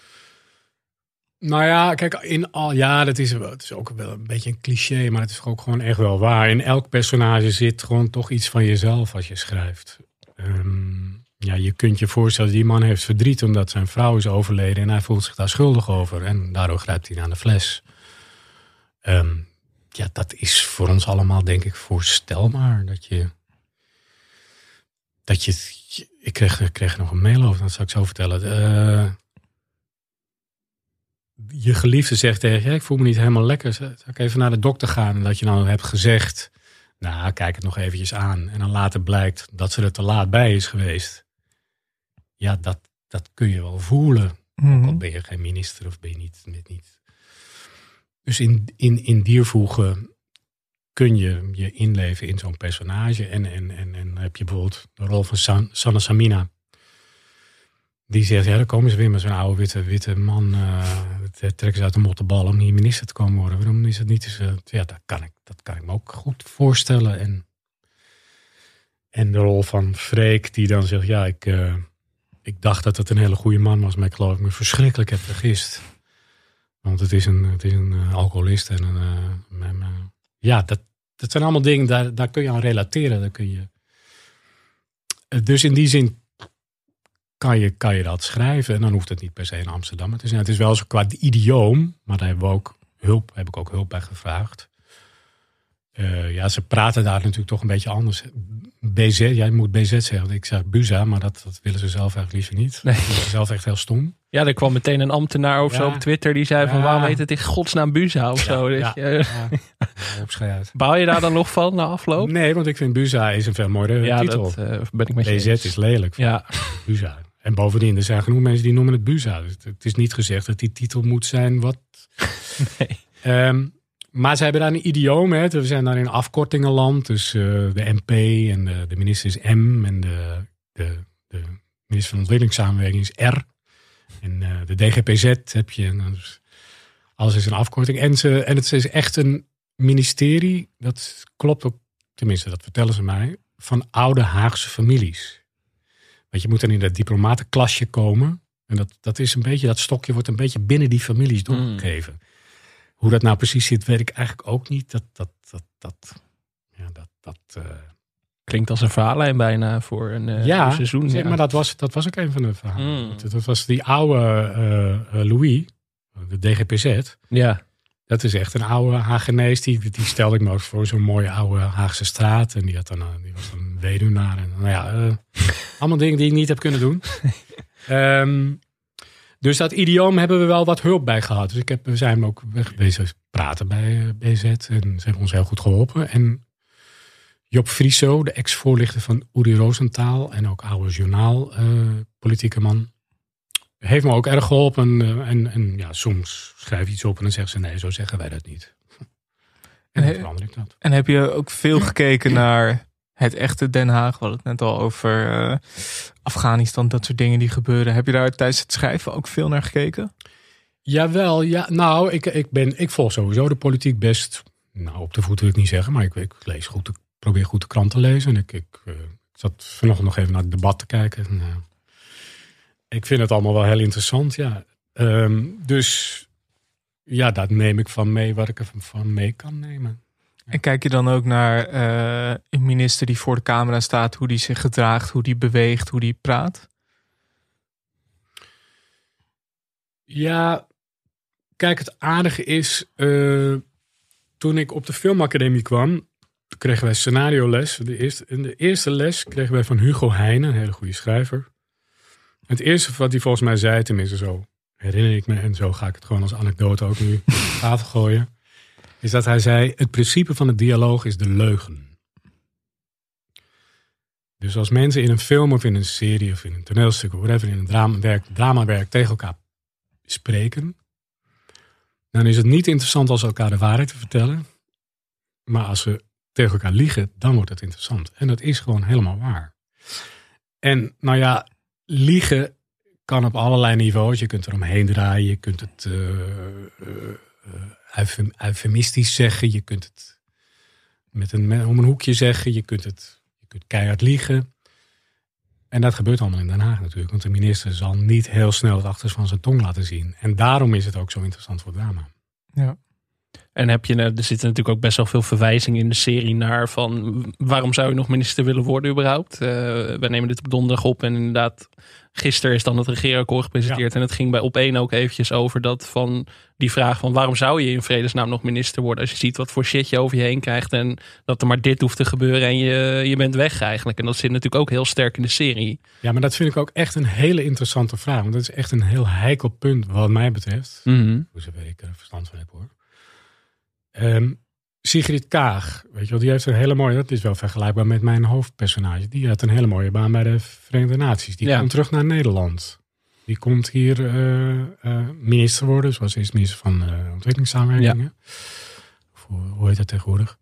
Nou ja, kijk, in al, ja, dat is, het is ook wel een beetje een cliché, maar het is ook gewoon echt wel waar. In elk personage zit gewoon toch iets van jezelf als je schrijft. Ehm, ja, je kunt je voorstellen, die man heeft verdriet omdat zijn vrouw is overleden en hij voelt zich daar schuldig over. En daardoor grijpt hij naar de fles. Ehm, ja, dat is voor ons allemaal, denk ik, voorstelbaar. Dat je. Dat je. Ik kreeg, nog een mail over, dat zal ik zo vertellen. Eh, je geliefde zegt tegen je: Ik voel me niet helemaal lekker. Zal ik even naar de dokter gaan? En dat je dan hebt gezegd: Nou, kijk het nog eventjes aan. En dan later blijkt dat ze er te laat bij is geweest. Ja, dat, dat kun je wel voelen. Ook al ben je geen minister of ben je niet. niet, niet. Dus in, in, in diervoegen kun je je inleven in zo'n personage. En, en, en, en heb je bijvoorbeeld de rol van San, Sanne Samina. Die zegt, ja, dan komen ze weer met zo'n oude witte, witte man. het trekken ze uit de mottenbal om hier minister te komen worden. Waarom is het niet eh, ja, dat kan, ik, dat kan ik me ook goed voorstellen. En, en de rol van Freek, die dan zegt, ja, ik, ik dacht dat het een hele goede man was. Maar ik geloof ik me verschrikkelijk heb vergist. Want het is een, het is een alcoholist. En een, ja, dat, dat zijn allemaal dingen, daar, daar kun je aan relateren. Daar kun je, dus in die zin kan je, kan je dat schrijven. En dan hoeft het niet per se in Amsterdam te zijn. Het is wel zo qua idioom, maar daar hebben we ook hulp, heb ik ook hulp bij gevraagd. Eh, ja, ze praten daar natuurlijk toch een beetje anders. BZ, jij moet BZ zeggen. Ik zeg Buza, maar dat, dat willen ze zelf eigenlijk liever niet. Nee. Dat ze zelf echt heel stom. Ja, er kwam meteen een ambtenaar of zo Ja. op Twitter die zei van Ja. waarom heet het in godsnaam Buza of zo. Dus ja, je- ja. Baal je daar dan nog van na afloop? Nee, want ik vind Buza is een veel mooiere ja, titel. dat eh, ben ik met je BZ is lelijk. Ja, Buza. En bovendien, er zijn genoeg mensen die noemen het Buza. Dus het is niet gezegd dat die titel moet zijn wat... Nee. Ehm, maar ze hebben daar een idioom. Hè. We zijn daar in afkortingenland. Dus eh, de MP en de, de minister is M. En de, de, de minister van Ontwikkelingssamenwerking is R. En eh, de DGPZ heb je. En alles is een afkorting. En, ze, en het is echt een ministerie. Dat klopt ook, tenminste dat vertellen ze mij. Van oude Haagse families. Want je moet dan in dat diplomatenklasje komen. En dat, dat is een beetje, dat stokje wordt een beetje binnen die families doorgegeven. Hoe dat nou precies zit, weet ik eigenlijk ook niet. Dat, dat, dat, dat, ja, dat, dat, eh, klinkt als een verhaallijn bijna voor een eh, ja, een seizoen. zeg ja. maar dat was, dat was ook een van de verhalen. Mm. Dat, dat was die oude eh, Louis, de DGPZ. ja. Dat is echt een oude Hagenees. Die, die stelde ik me ook voor zo'n mooie oude Haagse straat. En die, had dan, een- die was dan een weduwnaar. En, nou ja, eh, allemaal dingen die ik niet heb kunnen doen. Ehm, Dus dat idioom hebben we wel wat hulp bij gehad. Dus ik heb, we zijn ook bezig praten bij eh, BZ. En ze hebben ons heel goed geholpen. En Job Frieso, de ex-voorlichter van Uri Rosenthal. En ook oude journaal, eh, politieke man. Heeft me ook erg geholpen. eh, en, en ja, soms schrijf je iets op en dan zegt ze nee, zo zeggen wij dat niet. En verander ik dat. En heb je ook veel gekeken naar het echte Den Haag? We hadden het net al over eh, Afghanistan, dat soort dingen die gebeuren. Heb je daar tijdens het schrijven ook veel naar gekeken? Jawel, ja. Nou, ik, ik, ben, ik volg sowieso de politiek best. Nou, op de voet wil ik niet zeggen, maar ik, ik lees goed. Ik probeer goed de krant te lezen. En ik, ik, eh, ik zat vanochtend nog even naar het debat te kijken. En, ik vind het allemaal wel heel interessant, ja. Ehm, dus ja, dat neem ik van mee wat ik er van mee kan nemen. En kijk je dan ook naar eh, een minister die voor de camera staat, hoe die zich gedraagt, hoe die beweegt, hoe die praat? Ja, kijk, het aardige is, eh, toen ik op de filmacademie kwam, kregen wij scenario les. De eerste, in de eerste les kregen wij van Hugo Heijnen, een hele goede schrijver. Het eerste wat hij volgens mij zei, tenminste zo herinner ik me, en zo ga ik het gewoon als anekdote ook nu tafel gooien, is dat hij zei, het principe van de dialoog is de leugen. Dus als mensen in een film of in een serie of in een toneelstuk of whatever, in een dramawerk, dramawerk tegen elkaar spreken, dan is het niet interessant als ze elkaar de waarheid te vertellen. Maar als ze tegen elkaar liegen, dan wordt het interessant. En dat is gewoon helemaal waar. En nou ja, liegen kan op allerlei niveaus. Je kunt er omheen draaien, je kunt het eufem- eufemistisch zeggen, je kunt het met een, om een hoekje zeggen, je kunt het je kunt keihard liegen. En dat gebeurt allemaal in Den Haag natuurlijk. Want de minister zal niet heel snel het achterste van zijn tong laten zien. En daarom is het ook zo interessant voor drama. En heb je, eh, er zitten natuurlijk ook best wel veel verwijzingen in de serie naar van waarom zou je nog minister willen worden überhaupt? Eh wij nemen dit op donderdag op en inderdaad, gisteren is dan het regeerakkoord gepresenteerd. En het ging bij op één ook eventjes over dat van die vraag van waarom zou je in vredesnaam nog minister worden als je ziet wat voor shit je over je heen krijgt en dat er maar dit hoeft te gebeuren en je, je bent weg eigenlijk. En dat zit natuurlijk ook heel sterk in de serie. Ja, maar dat vind ik ook echt een hele interessante vraag. Want dat is echt een heel heikel punt wat mij betreft. Mhm. Hoe zover ik er verstand van heb hoor. Ehm, Sigrid Kaag, weet je wel, die heeft een hele mooie, dat is wel vergelijkbaar met mijn hoofdpersonage. Die had een hele mooie baan bij de Verenigde Naties. Die Ja. komt terug naar Nederland. Die komt hier eh, eh, minister worden, zoals eerst minister van ontwikkelingssamenwerking. Of hoe, hoe heet dat tegenwoordig?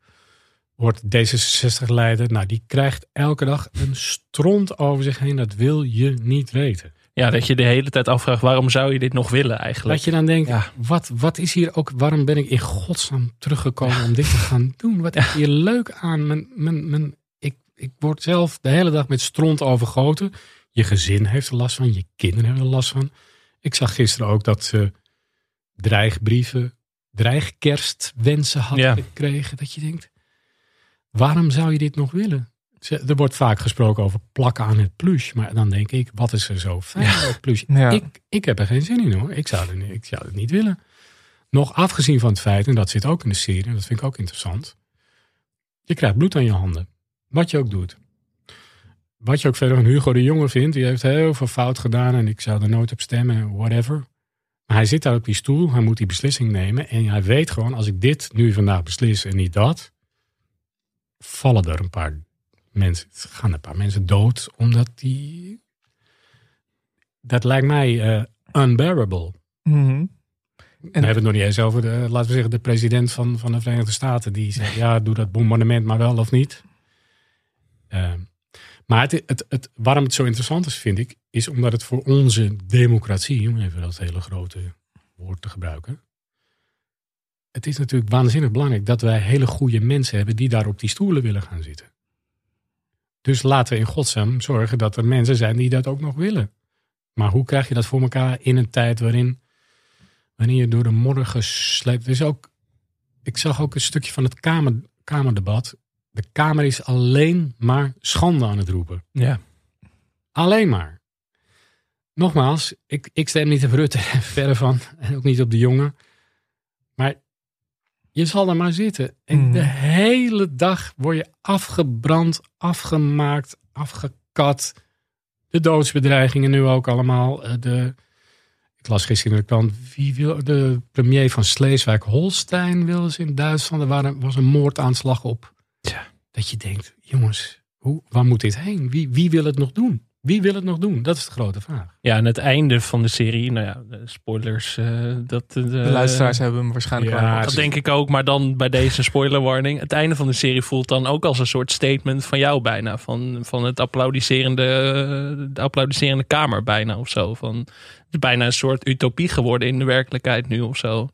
Wordt D66-leider. Nou, die krijgt elke dag een stront over zich heen. Dat wil je niet weten. Ja, dat je de hele tijd afvraagt waarom zou je dit nog willen eigenlijk? Dat je dan denkt, Ja. wat, wat is hier ook, waarom ben ik in godsnaam teruggekomen om dit te gaan doen? Wat is hier leuk aan? Mijn, mijn, mijn, ik, ik word zelf de hele dag met stront overgoten. Je gezin heeft er last van, je kinderen hebben er last van. Ik zag gisteren ook dat ze dreigbrieven, dreigkerstwensen hadden Ja. gekregen. Dat je denkt, waarom zou je dit nog willen? Er wordt vaak gesproken over plakken aan het plush. Maar dan denk ik, wat is er zo fijn aan het plush? Ja. Ik, ik heb er geen zin in hoor. Ik zou, het, niet- ik zou het niet willen. Nog afgezien van het feit, en dat zit ook in de serie, en dat vind ik ook interessant. Je krijgt bloed aan je handen. Wat je ook doet. Wat je ook verder van Hugo de Jonge vindt, die heeft heel veel fout gedaan en ik zou er nooit op stemmen, whatever. Maar hij zit daar op die stoel, hij moet die beslissing nemen en hij weet gewoon, als ik dit nu vandaag beslis en niet dat, vallen er een paar mensen, gaan een paar mensen dood, omdat die, dat lijkt mij eh, unbearable. Mhm. En we hebben het nog niet eens over, de, laten we zeggen, de president van, van de Verenigde Staten. Die zegt, ja, doe dat bombardement maar wel of niet. Ehm, maar het, het, het, waarom het zo interessant is, vind ik, is omdat het voor onze democratie, om even dat hele grote woord te gebruiken. Het is natuurlijk waanzinnig belangrijk dat wij hele goede mensen hebben die daar op die stoelen willen gaan zitten. Dus laten we in godsnaam zorgen dat er mensen zijn die dat ook nog willen. Maar hoe krijg je dat voor elkaar in een tijd waarin wanneer je door de modder gesleept. Is ook, ik zag ook een stukje van het kamer, Kamerdebat. De Kamer is alleen maar schande aan het roepen. Ja. Alleen maar. Nogmaals, ik, ik stem niet op Rutte, verre van. En ook niet op de jongen. Maar je zal daar maar zitten. En Mhm. de hele dag word je afgebrand, afgemaakt, afgekat. De doodsbedreigingen nu ook allemaal. Eh, De, ik las gisteren in de krant, wie wil, de premier van Sleeswijk-Holstein wilde ze in Duitsland. Er waren, was een moordaanslag op. Dat je denkt, jongens, hoe, waar moet dit heen? Wie, wie wil het nog doen? Wie wil het nog doen? Dat is de grote vraag. Ja, en het einde van de serie, nou ja, de spoilers. eh, dat, De luisteraars hebben hem waarschijnlijk ja, wel Dat denk ik ook, maar dan bij deze spoiler warning. Het einde van de serie voelt dan ook als een soort statement van jou bijna. Van, van het applaudisserende, eh, de applaudisserende kamer bijna of zo. Van, het is bijna een soort utopie geworden in de werkelijkheid nu of zo.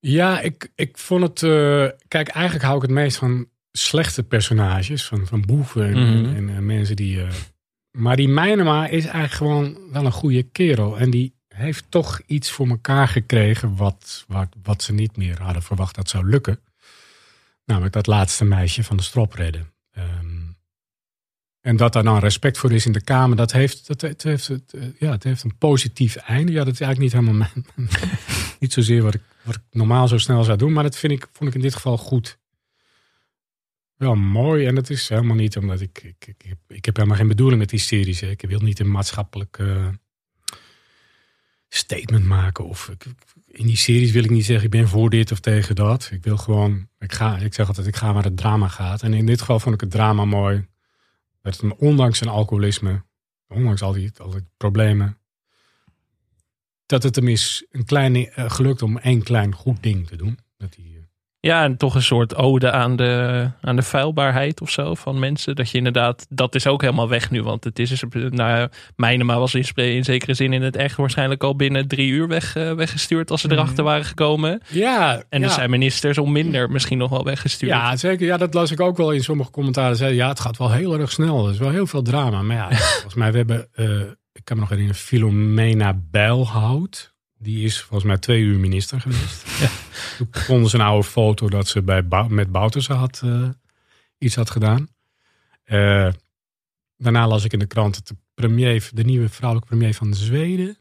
Ja, ik, ik vond het. eh, kijk, eigenlijk hou ik het meest van slechte personages. Van, van boeven en, Mhm. en, en mensen die. eh, maar die Meinema is eigenlijk gewoon wel een goede kerel. En die heeft toch iets voor elkaar gekregen. Wat, wat, wat ze niet meer hadden verwacht dat zou lukken. Namelijk dat laatste meisje van de strop redden. Ehm, en dat daar dan respect voor is in de Kamer, dat heeft, dat, het heeft, het, eh, ja, het heeft een positief einde. Ja, dat is eigenlijk niet helemaal mijn, niet zozeer wat ik, wat ik normaal zo snel zou doen, maar dat vind ik, vond ik in dit geval goed. Wel mooi en dat is helemaal niet omdat ik, ik, ik, heb, ik heb helemaal geen bedoeling met die series. hè. Ik wil niet een maatschappelijk statement maken. Of in die series wil ik niet zeggen ik ben voor dit of tegen dat. Ik wil gewoon, ik, ga, ik zeg altijd ik ga waar het drama gaat. En in dit geval vond ik het drama mooi. Dat het, ondanks zijn alcoholisme, ondanks al die, al die problemen, dat het hem is een klein, eh, gelukt om één klein goed ding te doen. Dat hij, Ja, en toch een soort ode aan de, aan de feilbaarheid of zo van mensen. Dat je inderdaad, dat is ook helemaal weg nu. Want het is, dus, nou, Mijnema was in, in zekere zin in het echt waarschijnlijk al binnen drie uur weg, eh, weggestuurd als ze erachter waren gekomen. ja, En ja. er zijn ministers om minder misschien nog wel weggestuurd. Ja, zeker. Ja, dat las ik ook wel in sommige commentaren. Zeiden, ja, het gaat wel heel erg snel. Er is wel heel veel drama. Maar ja, volgens mij, we hebben, eh, ik kan me nog herinneren, Filomena Bijlhout. Die is volgens mij twee uur minister geweest. Toen vonden ze een oude foto dat ze bij met Bouterse had, eh, iets had gedaan. Eh, daarna las ik in de krant dat de premier, de nieuwe vrouwelijke premier van Zweden.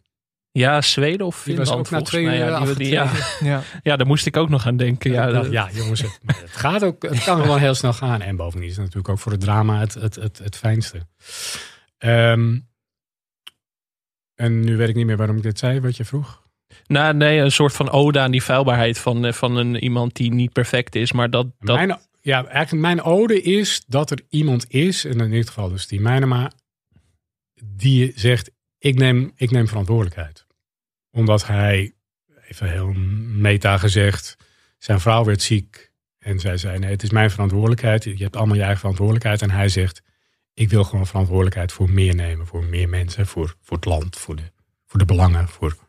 Ja, Zweden of Die was Finland ook na volgens twee mij. uur Ja, die- ja. Ja. ja, daar moest ik ook nog aan denken. Ja, Ja, dat- ja jongens, het gaat ook. Het kan gewoon heel snel gaan. En bovendien is het natuurlijk ook voor het drama het, het, het, het fijnste. Ehm, en nu weet ik niet meer waarom ik dit zei, wat je vroeg. Nou, nee, een soort van ode aan die feilbaarheid van, eh, van een, iemand die niet perfect is. Maar dat, dat ja, eigenlijk mijn ode is dat er iemand is, en in dit geval dus die Mijnema, die zegt, ik neem, ik neem verantwoordelijkheid. Omdat hij, even heel meta gezegd, zijn vrouw werd ziek. En zij zei, nee, het is mijn verantwoordelijkheid. Je hebt allemaal je eigen verantwoordelijkheid. En hij zegt, ik wil gewoon verantwoordelijkheid voor meer nemen. Voor meer mensen, voor, voor het land, voor de, voor de belangen. Voor...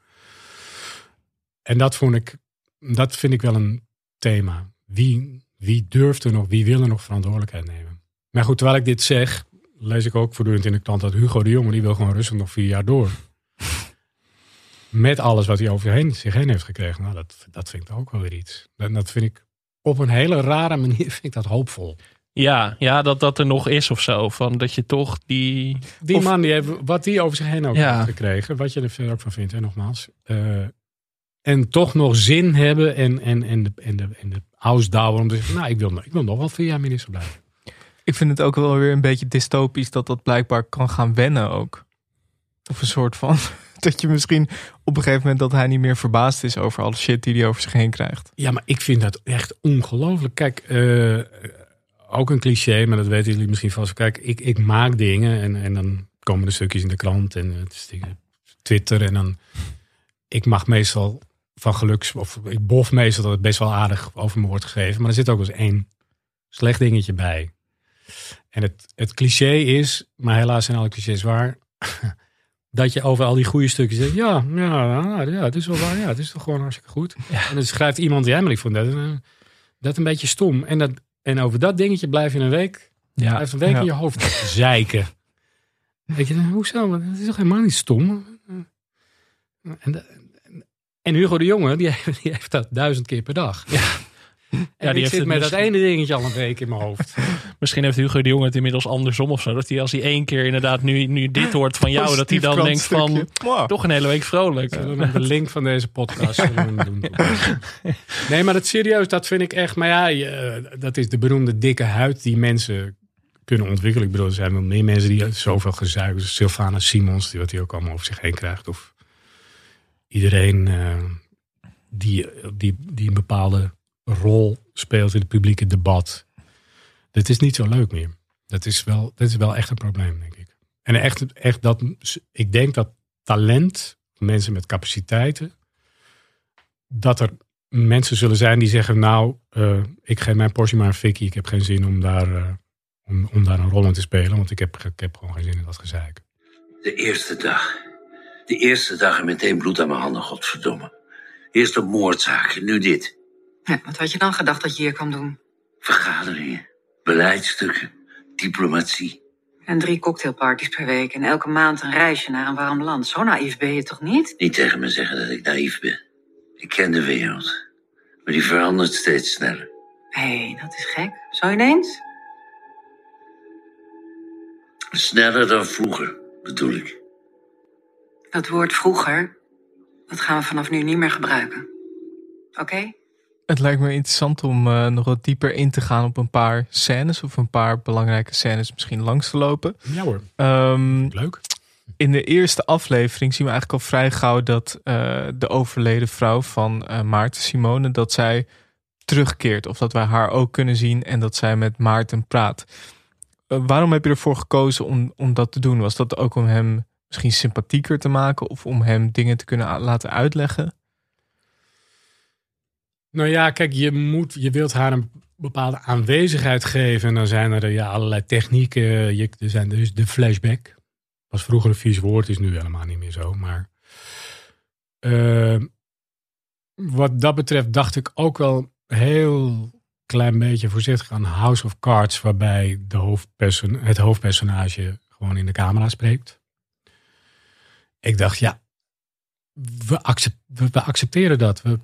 En dat, vond ik, dat vind ik wel een thema. Wie, wie durft er nog, wie wil er nog verantwoordelijkheid nemen? Maar goed, terwijl ik dit zeg, lees ik ook voortdurend in de krant dat Hugo de Jonge, die wil gewoon rustig nog vier jaar door. Met alles wat hij over heen, zich heen heeft gekregen. Nou, dat, dat vind ik ook wel weer iets. Dat, dat vind ik op een hele rare manier vind ik dat hoopvol. Ja, ja dat dat er nog is of zo. Van dat je toch die. Die Of- man, die heeft, wat die over zich heen ook Ja. heeft gekregen. Wat je er verder ook van vindt, hè, nogmaals. Eh, en toch nog zin hebben en, en, en de, en de, en de om te zeggen, nou, ik wil, nog- ik wil nog wel vier jaar minister blijven. Ik vind het ook wel weer een beetje dystopisch dat dat blijkbaar kan gaan wennen ook. Of een soort van, dat je misschien op een gegeven moment dat hij niet meer verbaasd is over alle shit die hij over zich heen krijgt. Ja, maar ik vind dat echt ongelooflijk. Kijk, eh, ook een cliché, maar dat weten jullie misschien vast. Kijk, ik, ik maak dingen en, en dan komen er stukjes in de krant en het is Twitter. En dan, ik mag meestal van geluks, of ik bof meestal dat het best wel aardig over me wordt geschreven. Maar er zit ook wel eens één slecht dingetje bij. En het, het cliché is, maar helaas zijn alle clichés waar. Dat je over al die goede stukjes zegt, ja, ja, ja, ja, het is wel waar, ja, het is toch gewoon hartstikke goed. En dan schrijft iemand, ja, maar ik vond dat, eh, dat een beetje stom. En, dat, en over dat dingetje blijf je een week, Ja, blijft een week Ja. in je hoofd zeiken. Weet je, hoezo? Het is toch helemaal niet stom? En, de- en Hugo de Jonge, die, heeft- die heeft dat duizend keer per dag. Ja. En die ik heeft zit met dat ene dingetje al een week in mijn hoofd. Misschien heeft Hugo de Jonge het inmiddels andersom of zo. Dat hij als hij één keer inderdaad nu, nu dit hoort van jou, dat hij dan denkt van toch een hele week vrolijk. De link van deze podcast doen. Nee, maar het serieus, dat vind ik echt. Maar ja, je- dat is de beroemde dikke huid die mensen kunnen ontwikkelen. Ik bedoel, er zijn wel meer mensen die zoveel gezuigen. Sylvana Simons, die wat hij ook allemaal over zich heen krijgt. Of iedereen eh, die, die, die een bepaalde rol speelt in het publieke debat. Dat is niet zo leuk meer. Dat is wel, dat is wel echt een probleem, denk ik. En echt, echt dat, ik denk dat talent, mensen met capaciteiten, dat er mensen zullen zijn die zeggen: Nou, eh, ik geef mijn portie maar een fikkie. Ik heb geen zin om daar, eh, om, om daar een rol in te spelen, want ik heb, ik heb gewoon geen zin in dat gezeik. De eerste dag. De eerste dag en meteen bloed aan mijn handen, godverdomme. Eerst een moordzaak, nu dit. Ja, wat had je dan gedacht dat je hier kwam doen? Vergaderingen, beleidstukken, diplomatie. En drie cocktailparties per week en elke maand een reisje naar een warm land. Zo naïef ben je toch niet? Niet tegen me zeggen dat ik naïef ben. Ik ken de wereld. Maar die verandert steeds sneller. Hé, hey, dat is gek. Zo ineens? Sneller dan vroeger, bedoel ik. Dat woord vroeger, dat gaan we vanaf nu niet meer gebruiken. Oké? Het lijkt me interessant om uh, nog wat dieper in te gaan op een paar scènes of een paar belangrijke scènes misschien langs te lopen. Ja hoor. Um, Leuk. In de eerste aflevering zien we eigenlijk al vrij gauw dat uh, de overleden vrouw van uh, Maarten Simone, dat zij terugkeert. Of dat wij haar ook kunnen zien en dat zij met Maarten praat. Uh, waarom heb je ervoor gekozen om, om dat te doen? Was dat ook om hem misschien sympathieker te maken of om hem dingen te kunnen laten uitleggen? Nou ja, kijk, je, moet, je wilt haar een bepaalde aanwezigheid geven. En dan zijn er ja, allerlei technieken. Je, er zijn dus de flashback. Was vroeger een vies woord, is nu helemaal niet meer zo. Maar uh, wat dat betreft dacht ik ook wel heel klein beetje voorzichtig aan House of Cards. Waarbij de hoofdperson, het hoofdpersonage gewoon in de camera spreekt. Ik dacht, ja, we, accept, we, we accepteren dat. We,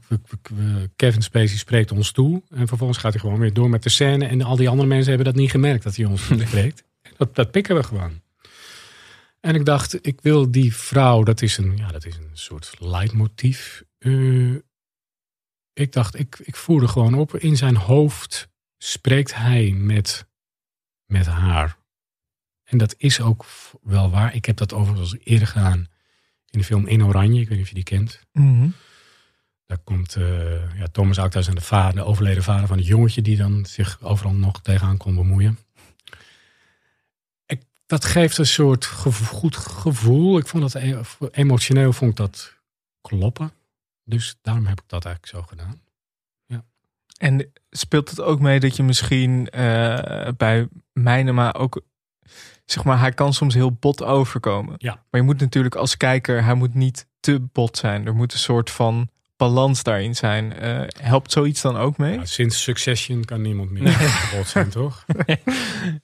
Kevin Spacey spreekt ons toe. En vervolgens gaat hij gewoon weer door met de scène. En al die andere mensen hebben dat niet gemerkt dat hij ons spreekt. Dat, dat pikken we gewoon. En ik dacht, ik wil die vrouw, dat is een, ja, dat is een soort leidmotief. Uh, ik dacht, ik, ik voerde gewoon op. In zijn hoofd spreekt hij met, met haar. En dat is ook wel waar. Ik heb dat overigens eerder gedaan in de film In Oranje. Ik weet niet of je die kent. Mm -hmm. Daar komt uh, ja, Thomas Actas en de, vader, de overleden vader van het jongetje... die dan zich overal nog tegenaan kon bemoeien. Ik, dat geeft een soort gevo goed gevoel. Ik vond dat emotioneel vond ik dat kloppen. Dus daarom heb ik dat eigenlijk zo gedaan. Ja. En speelt het ook mee dat je misschien uh, bij Mijnema ook zeg maar, hij kan soms heel bot overkomen. Ja. Maar je moet natuurlijk als kijker, hij moet niet te bot zijn. Er moet een soort van balans daarin zijn. Uh, helpt zoiets dan ook mee? Ja, sinds Succession kan niemand meer nee. bot zijn, toch? Nee.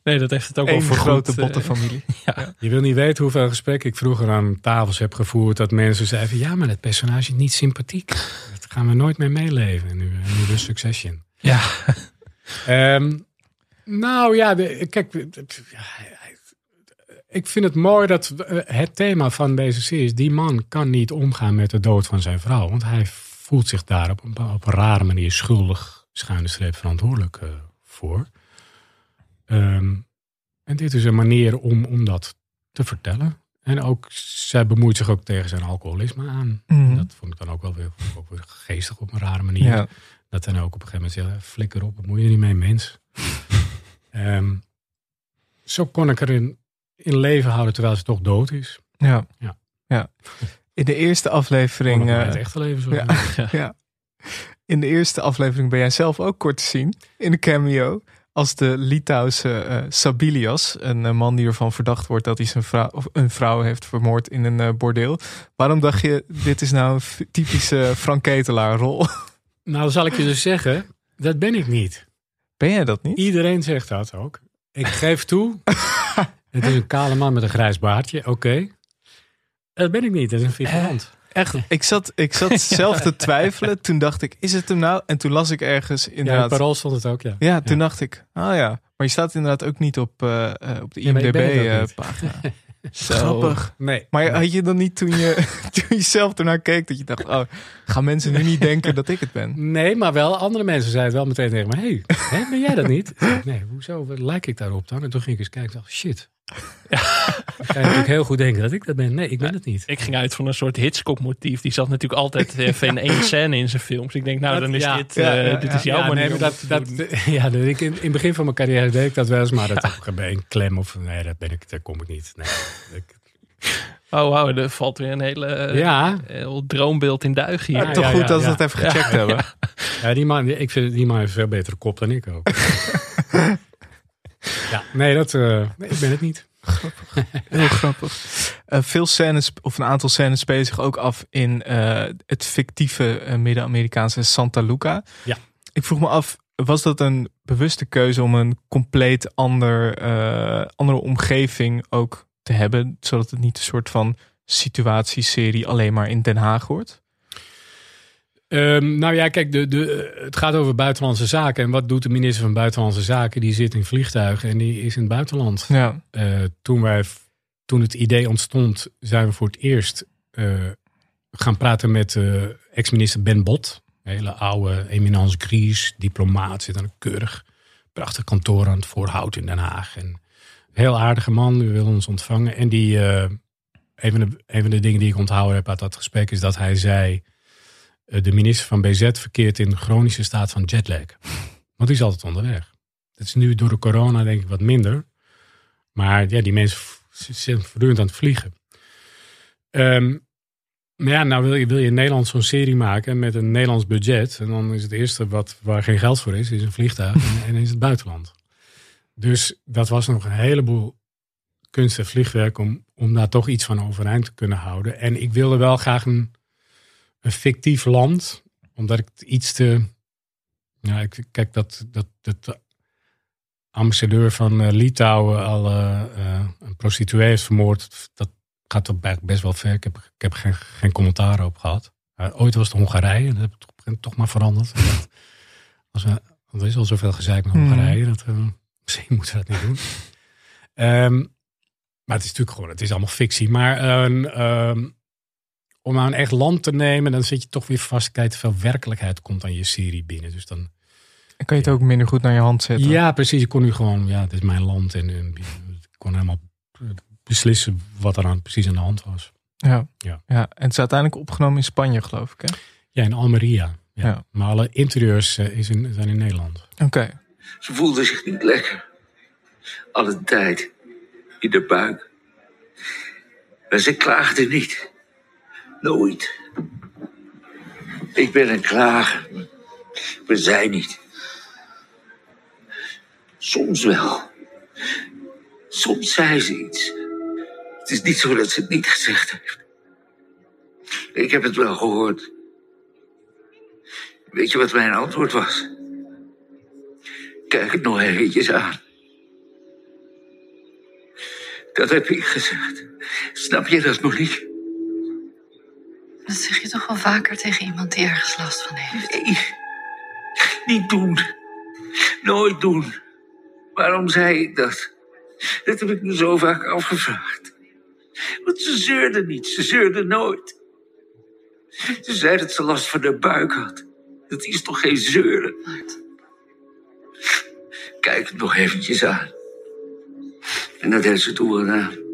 nee, dat heeft het ook voor grote botte familie. ja. ja. Je wil niet weten hoeveel gesprekken ik vroeger aan tafels heb gevoerd. Dat mensen zeiden, ja, maar het personage is niet sympathiek. Dat gaan we nooit meer meeleven. Nu, nu de Succession. Ja. um, nou ja, de, kijk, ik vind het mooi dat het thema van deze serie is... die man kan niet omgaan met de dood van zijn vrouw. Want hij voelt zich daar op een, op een rare manier schuldig, schuine streep verantwoordelijk uh, voor. Um, en dit is een manier om, om dat te vertellen. En ook, zij bemoeit zich ook tegen zijn alcoholisme aan. Mhm. Dat vond ik dan ook wel weer, ook weer geestig op een rare manier. Ja. Dat dan ook op een gegeven moment zegt, flikker op, bemoei je niet mee, mens. um, zo kon ik erin in leven houden terwijl ze toch dood is. Ja. Ja. ja. In de eerste aflevering. Uh, Uh, het echte leven zo. ja, ja. ja. In de eerste aflevering ben jij zelf ook kort te zien. In de cameo. Als de Litouwse uh, Sabilias. Een uh, man die ervan verdacht wordt dat hij zijn vrouw, of een vrouw heeft vermoord in een bordeel. Waarom dacht je, dit is nou een typische Frank Ketelaar rol? Nou, dan zal ik je dus zeggen, dat ben ik niet. Ben jij dat niet? Iedereen zegt dat ook. Ik geef toe, het is een kale man met een grijs baardje, oké. Okay. Dat ben ik niet, dat is een figurant. Echt, ik zat, ik zat zelf te twijfelen. Toen dacht ik, is het hem nou? En toen las ik ergens inderdaad... Ja, in Parool stond het ook, ja. Ja, toen ja. dacht ik, oh ja. Maar je staat inderdaad ook niet op, uh, op de IMDb-pagina. Zo. Grappig. Nee. Maar had je dan niet toen je, toen je zelf ernaar keek dat je dacht, oh, gaan mensen nu niet denken dat ik het ben? Nee, maar wel andere mensen zeiden wel meteen tegen me, hey, hè, ben jij dat niet? nee, hoezo lijk ik daarop dan? En toen ging ik eens kijken en dacht, shit, Dan kan je natuurlijk heel goed denken dat ik dat ben. Nee, ik ben het niet. Ik ging uit van een soort Hitchcock-motief. Die zat natuurlijk altijd even in één scène in zijn films. Ik denk, nou, Dat- dan is ja, dit, ja, eh, ja, dit ja. is jouw Ja, manier nee, dat, dat, ja, dat ik in, in het begin van mijn carrière deed ik dat wel eens, maar dat ook bij een klem of nee, dat ben ik, daar kom ik niet. Nee, ik- Oh, wauw, er valt weer een hele eh, ja, heel droombeeld in duig hier. Ja, Toch ja, goed ja, dat we ja. dat even gecheckt hebben. ja, die man, ik vind die man heeft een veel betere kop dan ik ook. ja, nee, dat, eh, nee, ik ben het niet. Heel grappig. Eh, veel scènes, of een aantal scènes spelen zich ook af in eh, het fictieve Midden-Amerikaanse Santa Luca. Ja. Ik vroeg me af, was dat een bewuste keuze om een compleet ander, andere omgeving ook te hebben, zodat het niet een soort van situatieserie alleen maar in Den Haag wordt? Ehm, nou ja, kijk, de, de, het gaat over buitenlandse zaken. En wat doet de minister van Buitenlandse Zaken? Die zit in vliegtuigen en die is in het buitenland. Ja, Eh, toen, wij, toen het idee ontstond, zijn we voor het eerst eh, gaan praten met eh, ex-minister Ben Bot. Een hele oude eminence gries, diplomaat, zit aan een keurig, prachtig kantoor aan het Voorhout in Den Haag. En een heel aardige man, die wil ons ontvangen. En die, een, van de, een van de dingen die ik onthouden heb uit dat gesprek is dat hij zei, de minister van BZ verkeert in chronische staat van jetlag. Want die is altijd onderweg. Dat is nu door de corona denk ik wat minder. Maar ja, die mensen zijn voortdurend aan het vliegen. Ehm, maar ja, nou wil je, wil je in Nederland zo'n serie maken met een Nederlands budget. En dan is het eerste wat, waar geen geld voor is, is een vliegtuig. en, en is het buitenland. Dus dat was nog een heleboel kunst en vliegwerk om, om daar toch iets van overeind te kunnen houden. En ik wilde wel graag een, een fictief land, omdat ik iets te. Ja, ik, kijk, dat, dat, dat ambassadeur van eh, Litouwen al eh, eh, een prostituee heeft vermoord. Dat gaat toch best wel ver. Ik heb, ik heb geen, geen commentaar op gehad. Eh, ooit was het Hongarije. Dat heb ik toch, toch maar veranderd. Dat was, er is al zoveel gezeik met Hmm. Hongarije. Dat, misschien moeten we dat niet doen. Ehm, maar het is natuurlijk gewoon, het is allemaal fictie. Maar een, ehm, om nou een echt land te nemen, dan zit je toch weer vast. Kijk, veel werkelijkheid komt aan je serie binnen. Dus dan, en kan je het ook minder goed naar je hand zetten. ja, precies. Ik kon nu gewoon, ja, het is mijn land. En, en ik kon helemaal beslissen wat er aan, precies aan de hand was. Ja. Ja. ja. En het is uiteindelijk opgenomen in Spanje, geloof ik. Hè? Ja, in Almeria. Ja. Ja. Maar alle interieurs eh, is in, zijn in Nederland. Oké. Ze voelde zich niet lekker. Alle tijd. In de buik. Maar ze klaagde niet. Nooit. Ik ben een klager. Maar zij niet. Soms wel. Soms zei ze iets. Het is niet zo dat ze het niet gezegd heeft. Ik heb het wel gehoord. Weet je wat mijn antwoord was? Kijk het nog eventjes aan. Dat heb ik gezegd. Snap je dat, Monique? Dat zeg je toch wel vaker tegen iemand die ergens last van heeft. Nee, niet doen. Nooit doen. Waarom zei ik dat? Dat heb ik me zo vaak afgevraagd. Want ze zeurde niet, ze zeurde nooit. Ze zei dat ze last van de buik had. Dat is toch geen zeuren? Kijk het nog eventjes aan. En dat heeft ze toen gedaan.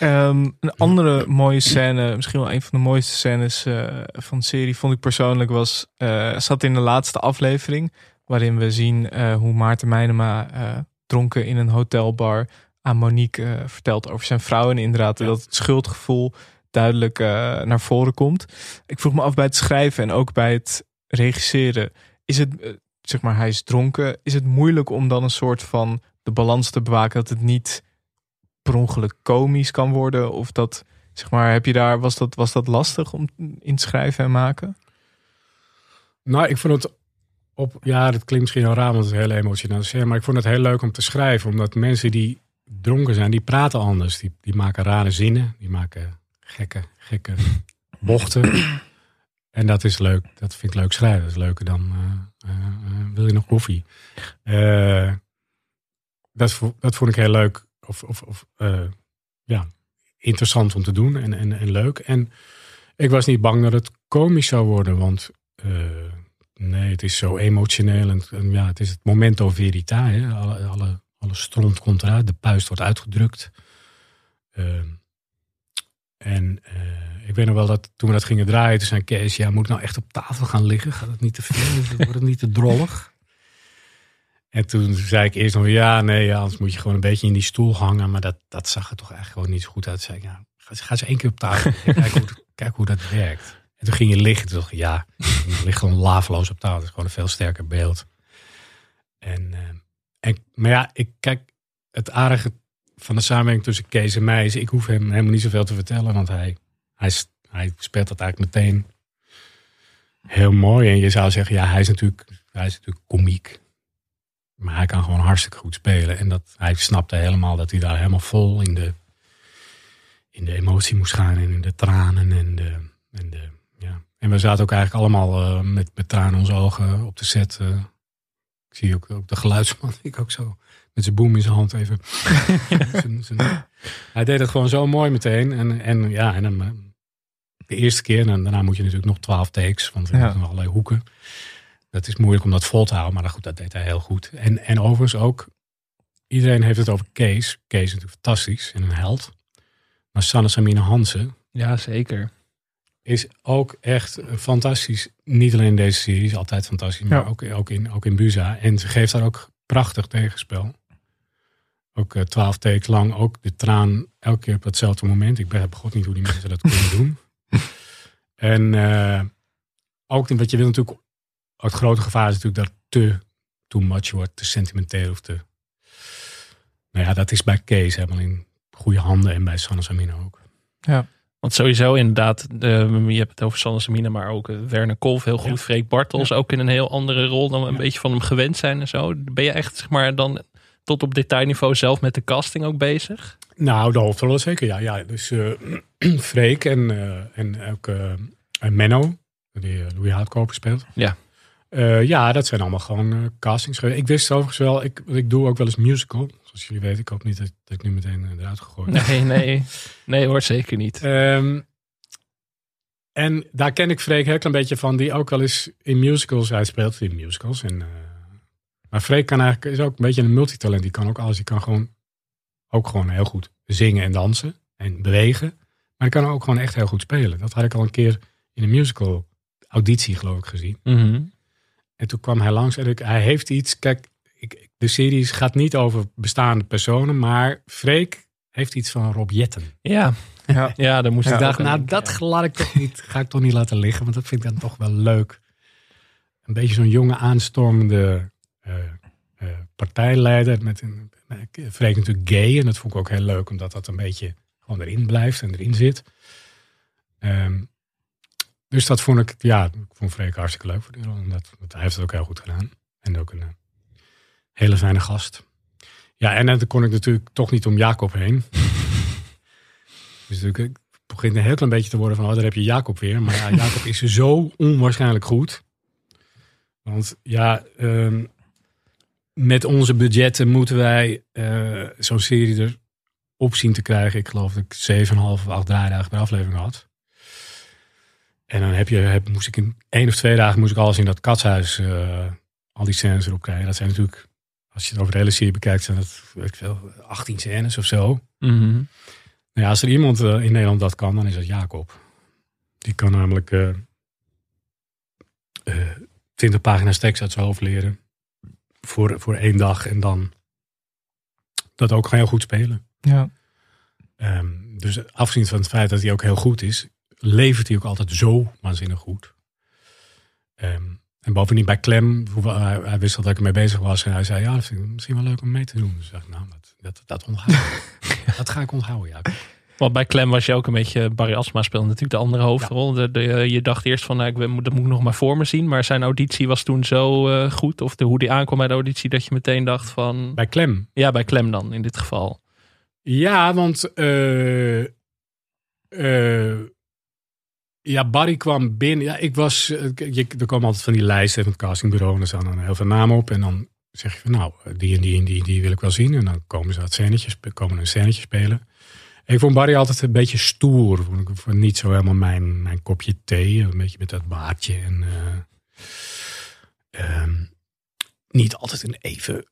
Ehm, een andere mooie scène, misschien wel een van de mooiste scènes eh, van de serie, vond ik persoonlijk was, eh, zat in de laatste aflevering, waarin we zien eh, hoe Maarten Meinema eh, dronken in een hotelbar aan Monique vertelt over zijn vrouw. En inderdaad dat het schuldgevoel duidelijk naar voren komt. Ik vroeg me af bij het schrijven en ook bij het regisseren, is het, zeg maar, hij is dronken, is het moeilijk om dan een soort van de balans te bewaken dat het niet per ongeluk komisch kan worden? Of dat, zeg maar, heb je daar, was dat, was dat lastig om in te schrijven en maken? Nou, ik vond het op, ja, dat klinkt misschien heel raar, want het is emotionele scène. Maar ik vond het heel leuk om te schrijven, omdat mensen die dronken zijn, die praten anders. Die, die maken rare zinnen, die maken gekke, gekke bochten. En dat is leuk, dat vind ik leuk schrijven. Dat is leuker dan, eh, eh, eh, wil je nog koffie? Eh, dat, vo- dat vond ik heel leuk, of, of, of eh, ja, interessant om te doen en, en, en leuk. En ik was niet bang dat het komisch zou worden, want eh, nee, het is zo emotioneel. En, ja, het is het momento verita. Hè? Alle, alle, Alle stront komt eruit, de puist wordt uitgedrukt. Ehm, en eh, ik weet nog wel dat toen we dat gingen draaien, toen zei Kees, ja, moet ik nou echt op tafel gaan liggen? Gaat het niet te veel? Wordt het niet te drollig? En toen zei ik eerst nog, ja, nee, anders moet je gewoon een beetje in die stoel hangen. Maar dat, dat zag er toch eigenlijk gewoon niet zo goed uit. Zei ik, ja, ga, ga eens één keer op tafel kijk, hoe, kijk hoe dat werkt. En toen ging je liggen, toen dacht ik, ja, je ligt gewoon laveloos op tafel. Dat is gewoon een veel sterker beeld. En, eh, en, maar ja, ik kijk, het aardige van de samenwerking tussen Kees en mij is, ik hoef hem helemaal niet zoveel te vertellen, want hij, hij, hij speelt dat eigenlijk meteen heel mooi. En je zou zeggen, ja, hij is natuurlijk, hij is natuurlijk komiek. Maar hij kan gewoon hartstikke goed spelen. En dat, hij snapte helemaal dat hij daar helemaal vol in de, in de emotie moest gaan. En in de tranen. En, de, en, de, ja. en we zaten ook eigenlijk allemaal uh, met, met tranen in onze ogen op de set. Uh, ik zie ook, ook de geluidsman. Ik ook zo met zijn boom in zijn hand even. zijn, zijn, hij deed het gewoon zo mooi meteen. En, en ja, en dan, de eerste keer. En daarna moet je natuurlijk nog twaalf takes. Want er ja. nog allerlei hoeken. Dat is moeilijk om dat vol te houden. Maar goed, dat deed hij heel goed. En, en overigens ook. Iedereen heeft het over Kees. Kees is natuurlijk fantastisch en een held. Maar Sanne Samine Hansen. Ja, zeker. Is ook echt fantastisch. Niet alleen in deze serie, is altijd fantastisch. Maar ja. ook, ook, in, ook in Buza. En ze geeft daar ook prachtig tegenspel. Ook uh, twaalf takes lang. Ook de traan elke keer op hetzelfde moment. Ik begrijp god niet hoe die mensen dat kunnen doen. En uh, ook wat je wil natuurlijk. Het grote gevaar is natuurlijk dat te too much wordt. Te sentimenteel of te... Nou ja, dat is bij Kees helemaal in goede handen. En bij Sanne Samina ook. Ja. Want sowieso inderdaad, uh, je hebt het over Sanne Samina, maar ook uh, Werner Kolf heel goed. Ja. Freek Bartels ja. ook in een heel andere rol dan we een ja. beetje van hem gewend zijn en zo. Ben je echt zeg maar dan tot op detailniveau zelf met de casting ook bezig? Nou, de hoofdrollen zeker, ja. ja. Dus uh, Freek en, uh, en ook uh, Menno, die Louis Houtkoper speelt. Ja. Ja, dat zijn allemaal gewoon castings. Ik wist overigens wel, ik, ik doe ook wel eens musical. Zoals jullie weten, ik hoop niet dat, dat ik nu meteen eruit gegooid. Nee, nee. Nee hoor, zeker niet. Um, en daar ken ik Freek heel klein beetje van, die ook wel eens in musicals, hij speelt in musicals. En, maar Freek kan eigenlijk, is ook een beetje een multitalent. Die kan ook alles, die kan gewoon ook gewoon heel goed zingen en dansen en bewegen. Maar hij kan ook gewoon echt heel goed spelen. Dat had ik al een keer in een musical auditie geloof ik gezien. Mm -hmm. En toen kwam hij langs en ik, hij heeft iets. Kijk, ik, de serie gaat niet over bestaande personen, maar Freek heeft iets van Rob Jetten. Ja, ja, ja daar moest ik ja, dacht, nou dat laat ik toch niet, ga ik toch niet laten liggen, want dat vind ik dan toch wel leuk. Een beetje zo'n jonge aanstormende uh, uh, partijleider met een Freek natuurlijk gay. En dat vond ik ook heel leuk, omdat dat een beetje gewoon erin blijft en erin zit. Dus dat vond ik, ja, ik vond Freek hartstikke leuk voor die rol. Dat, dat, hij heeft het ook heel goed gedaan. En ook een uh, hele fijne gast. Ja, en dan kon ik natuurlijk toch niet om Jacob heen. dus ik begint een heel klein beetje te worden van, oh, daar heb je Jacob weer. Maar ja, Jacob is zo onwaarschijnlijk goed. Want ja, um, met onze budgetten moeten wij uh, zo'n serie er op zien te krijgen. Ik geloof dat ik 7,5 of 8 draaidagen per aflevering had. En dan heb je, heb, moest ik in één of twee dagen moest ik alles in dat katshuis, uh, al die scènes erop krijgen. Dat zijn natuurlijk, als je het over de hele serie bekijkt, zijn dat weet ik veel, 18 scènes of zo. Mm -hmm. nou ja, als er iemand uh, in Nederland dat kan, dan is dat Jacob. Die kan namelijk 20 pagina's tekst uit zijn hoofd leren voor, voor één dag en dan dat ook heel goed spelen. Ja. Um, dus afgezien van het feit dat hij ook heel goed is, levert hij ook altijd zo waanzinnig goed. Um, en bovendien bij Clem, hij, hij wist dat ik ermee bezig was en hij zei, ja, dat vind ik misschien wel leuk om mee te doen. Dus ik nou, dat, dat, dat onthoud Dat ga ik onthouden, ja. Want bij Clem was je ook een beetje, Barry Asma speelde natuurlijk de andere hoofdrol. Ja. De, de, je dacht eerst van, nou, ik, dat moet ik nog maar voor me zien. Maar zijn auditie was toen zo uh, goed, of de, hoe die aankwam bij de auditie, dat je meteen dacht van... Bij Clem? Ja, bij Clem dan, in dit geval. Ja, want uh, uh, ja, Barry kwam binnen. Ja, ik was, je, er komen altijd van die lijsten van het castingbureau en er staan dan heel veel namen op. En dan zeg je van, nou, die en die en die, die wil ik wel zien. En dan komen ze dat scènetje, komen een scènetje spelen. Ik vond Barry altijd een beetje stoer. Vond ik vond niet zo helemaal mijn, mijn kopje thee. Een beetje met dat baardje. En uh, um, niet altijd een even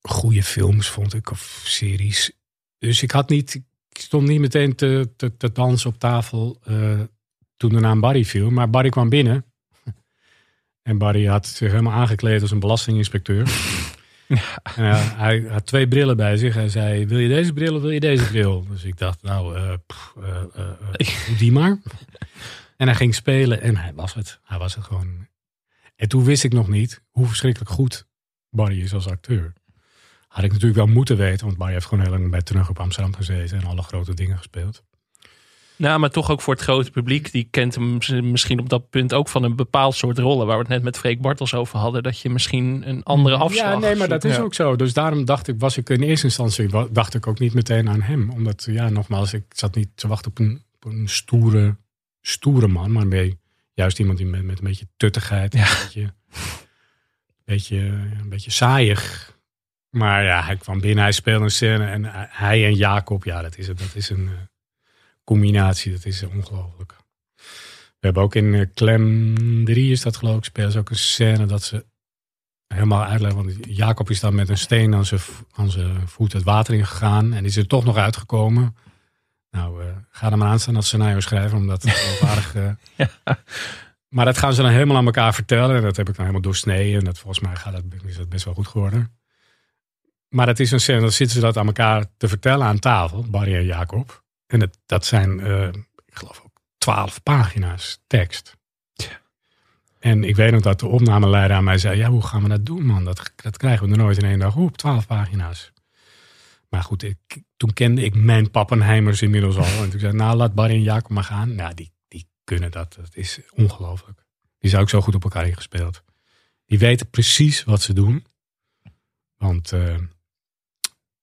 goede films, vond ik, of series. Dus ik had niet, ik stond niet meteen te, te, dansen op tafel eh, toen de naam Barry viel. Maar Barry kwam binnen. En Barry had zich helemaal aangekleed als een belastinginspecteur. En hij, hij had twee brillen bij zich. Hij zei, wil je deze bril of wil je deze bril? Dus ik dacht, nou, eh, pff, eh, eh, die maar. En hij ging spelen en hij was het. Hij was het gewoon. En toen wist ik nog niet hoe verschrikkelijk goed Barry is als acteur. Had ik natuurlijk wel moeten weten, want Barry heeft gewoon heel lang bij Terug op Amsterdam gezeten en alle grote dingen gespeeld. Nou, maar toch ook voor het grote publiek. Die kent hem misschien op dat punt ook van een bepaald soort rollen. Waar we het net met Freek Bartels over hadden. Dat je misschien een andere afslag Ja, nee, maar dat is ook zo. Dus daarom dacht ik, was ik in eerste instantie, dacht ik ook niet meteen aan hem. Omdat, ja, nogmaals, ik zat niet te wachten op een, op een stoere, stoere man. Maar meer juist iemand die met, met een beetje tuttigheid, een, beetje, beetje, een beetje saaiig. Maar ja, hij kwam binnen, hij speelde een scène. En hij en Jacob, ja, dat is, het, dat is een eh, combinatie. Dat is ongelooflijk. We hebben ook in eh, Clem 3 is dat geloof ik, spelen ze ook een scène dat ze helemaal uitleggen. Want Jacob is dan met een steen aan zijn, aan zijn voet het water in gegaan. En is er toch nog uitgekomen. Nou, eh, ga er maar aan staan als scenario schrijven. Omdat het geloofwaardig... eh Maar dat gaan ze dan helemaal aan elkaar vertellen. En dat heb ik dan helemaal doorsneden. En dat, volgens mij gaat dat, is dat best wel goed geworden. Maar het is een scène, dan zitten ze dat aan elkaar te vertellen aan tafel. Barry en Jacob. En dat, dat zijn, eh, ik geloof ook, twaalf pagina's tekst. En ik weet nog dat de opnameleider aan mij zei: Ja, hoe gaan we dat doen, man? Dat, dat krijgen we er nooit in één dag op, twaalf pagina's. Maar goed, ik, toen kende ik mijn pappenheimers inmiddels al. En toen zei ik, nou, laat Barry en Jacob maar gaan. Nou, die, die kunnen dat. Dat is ongelooflijk. Die zijn ook zo goed op elkaar ingespeeld. Die weten precies wat ze doen. Want eh,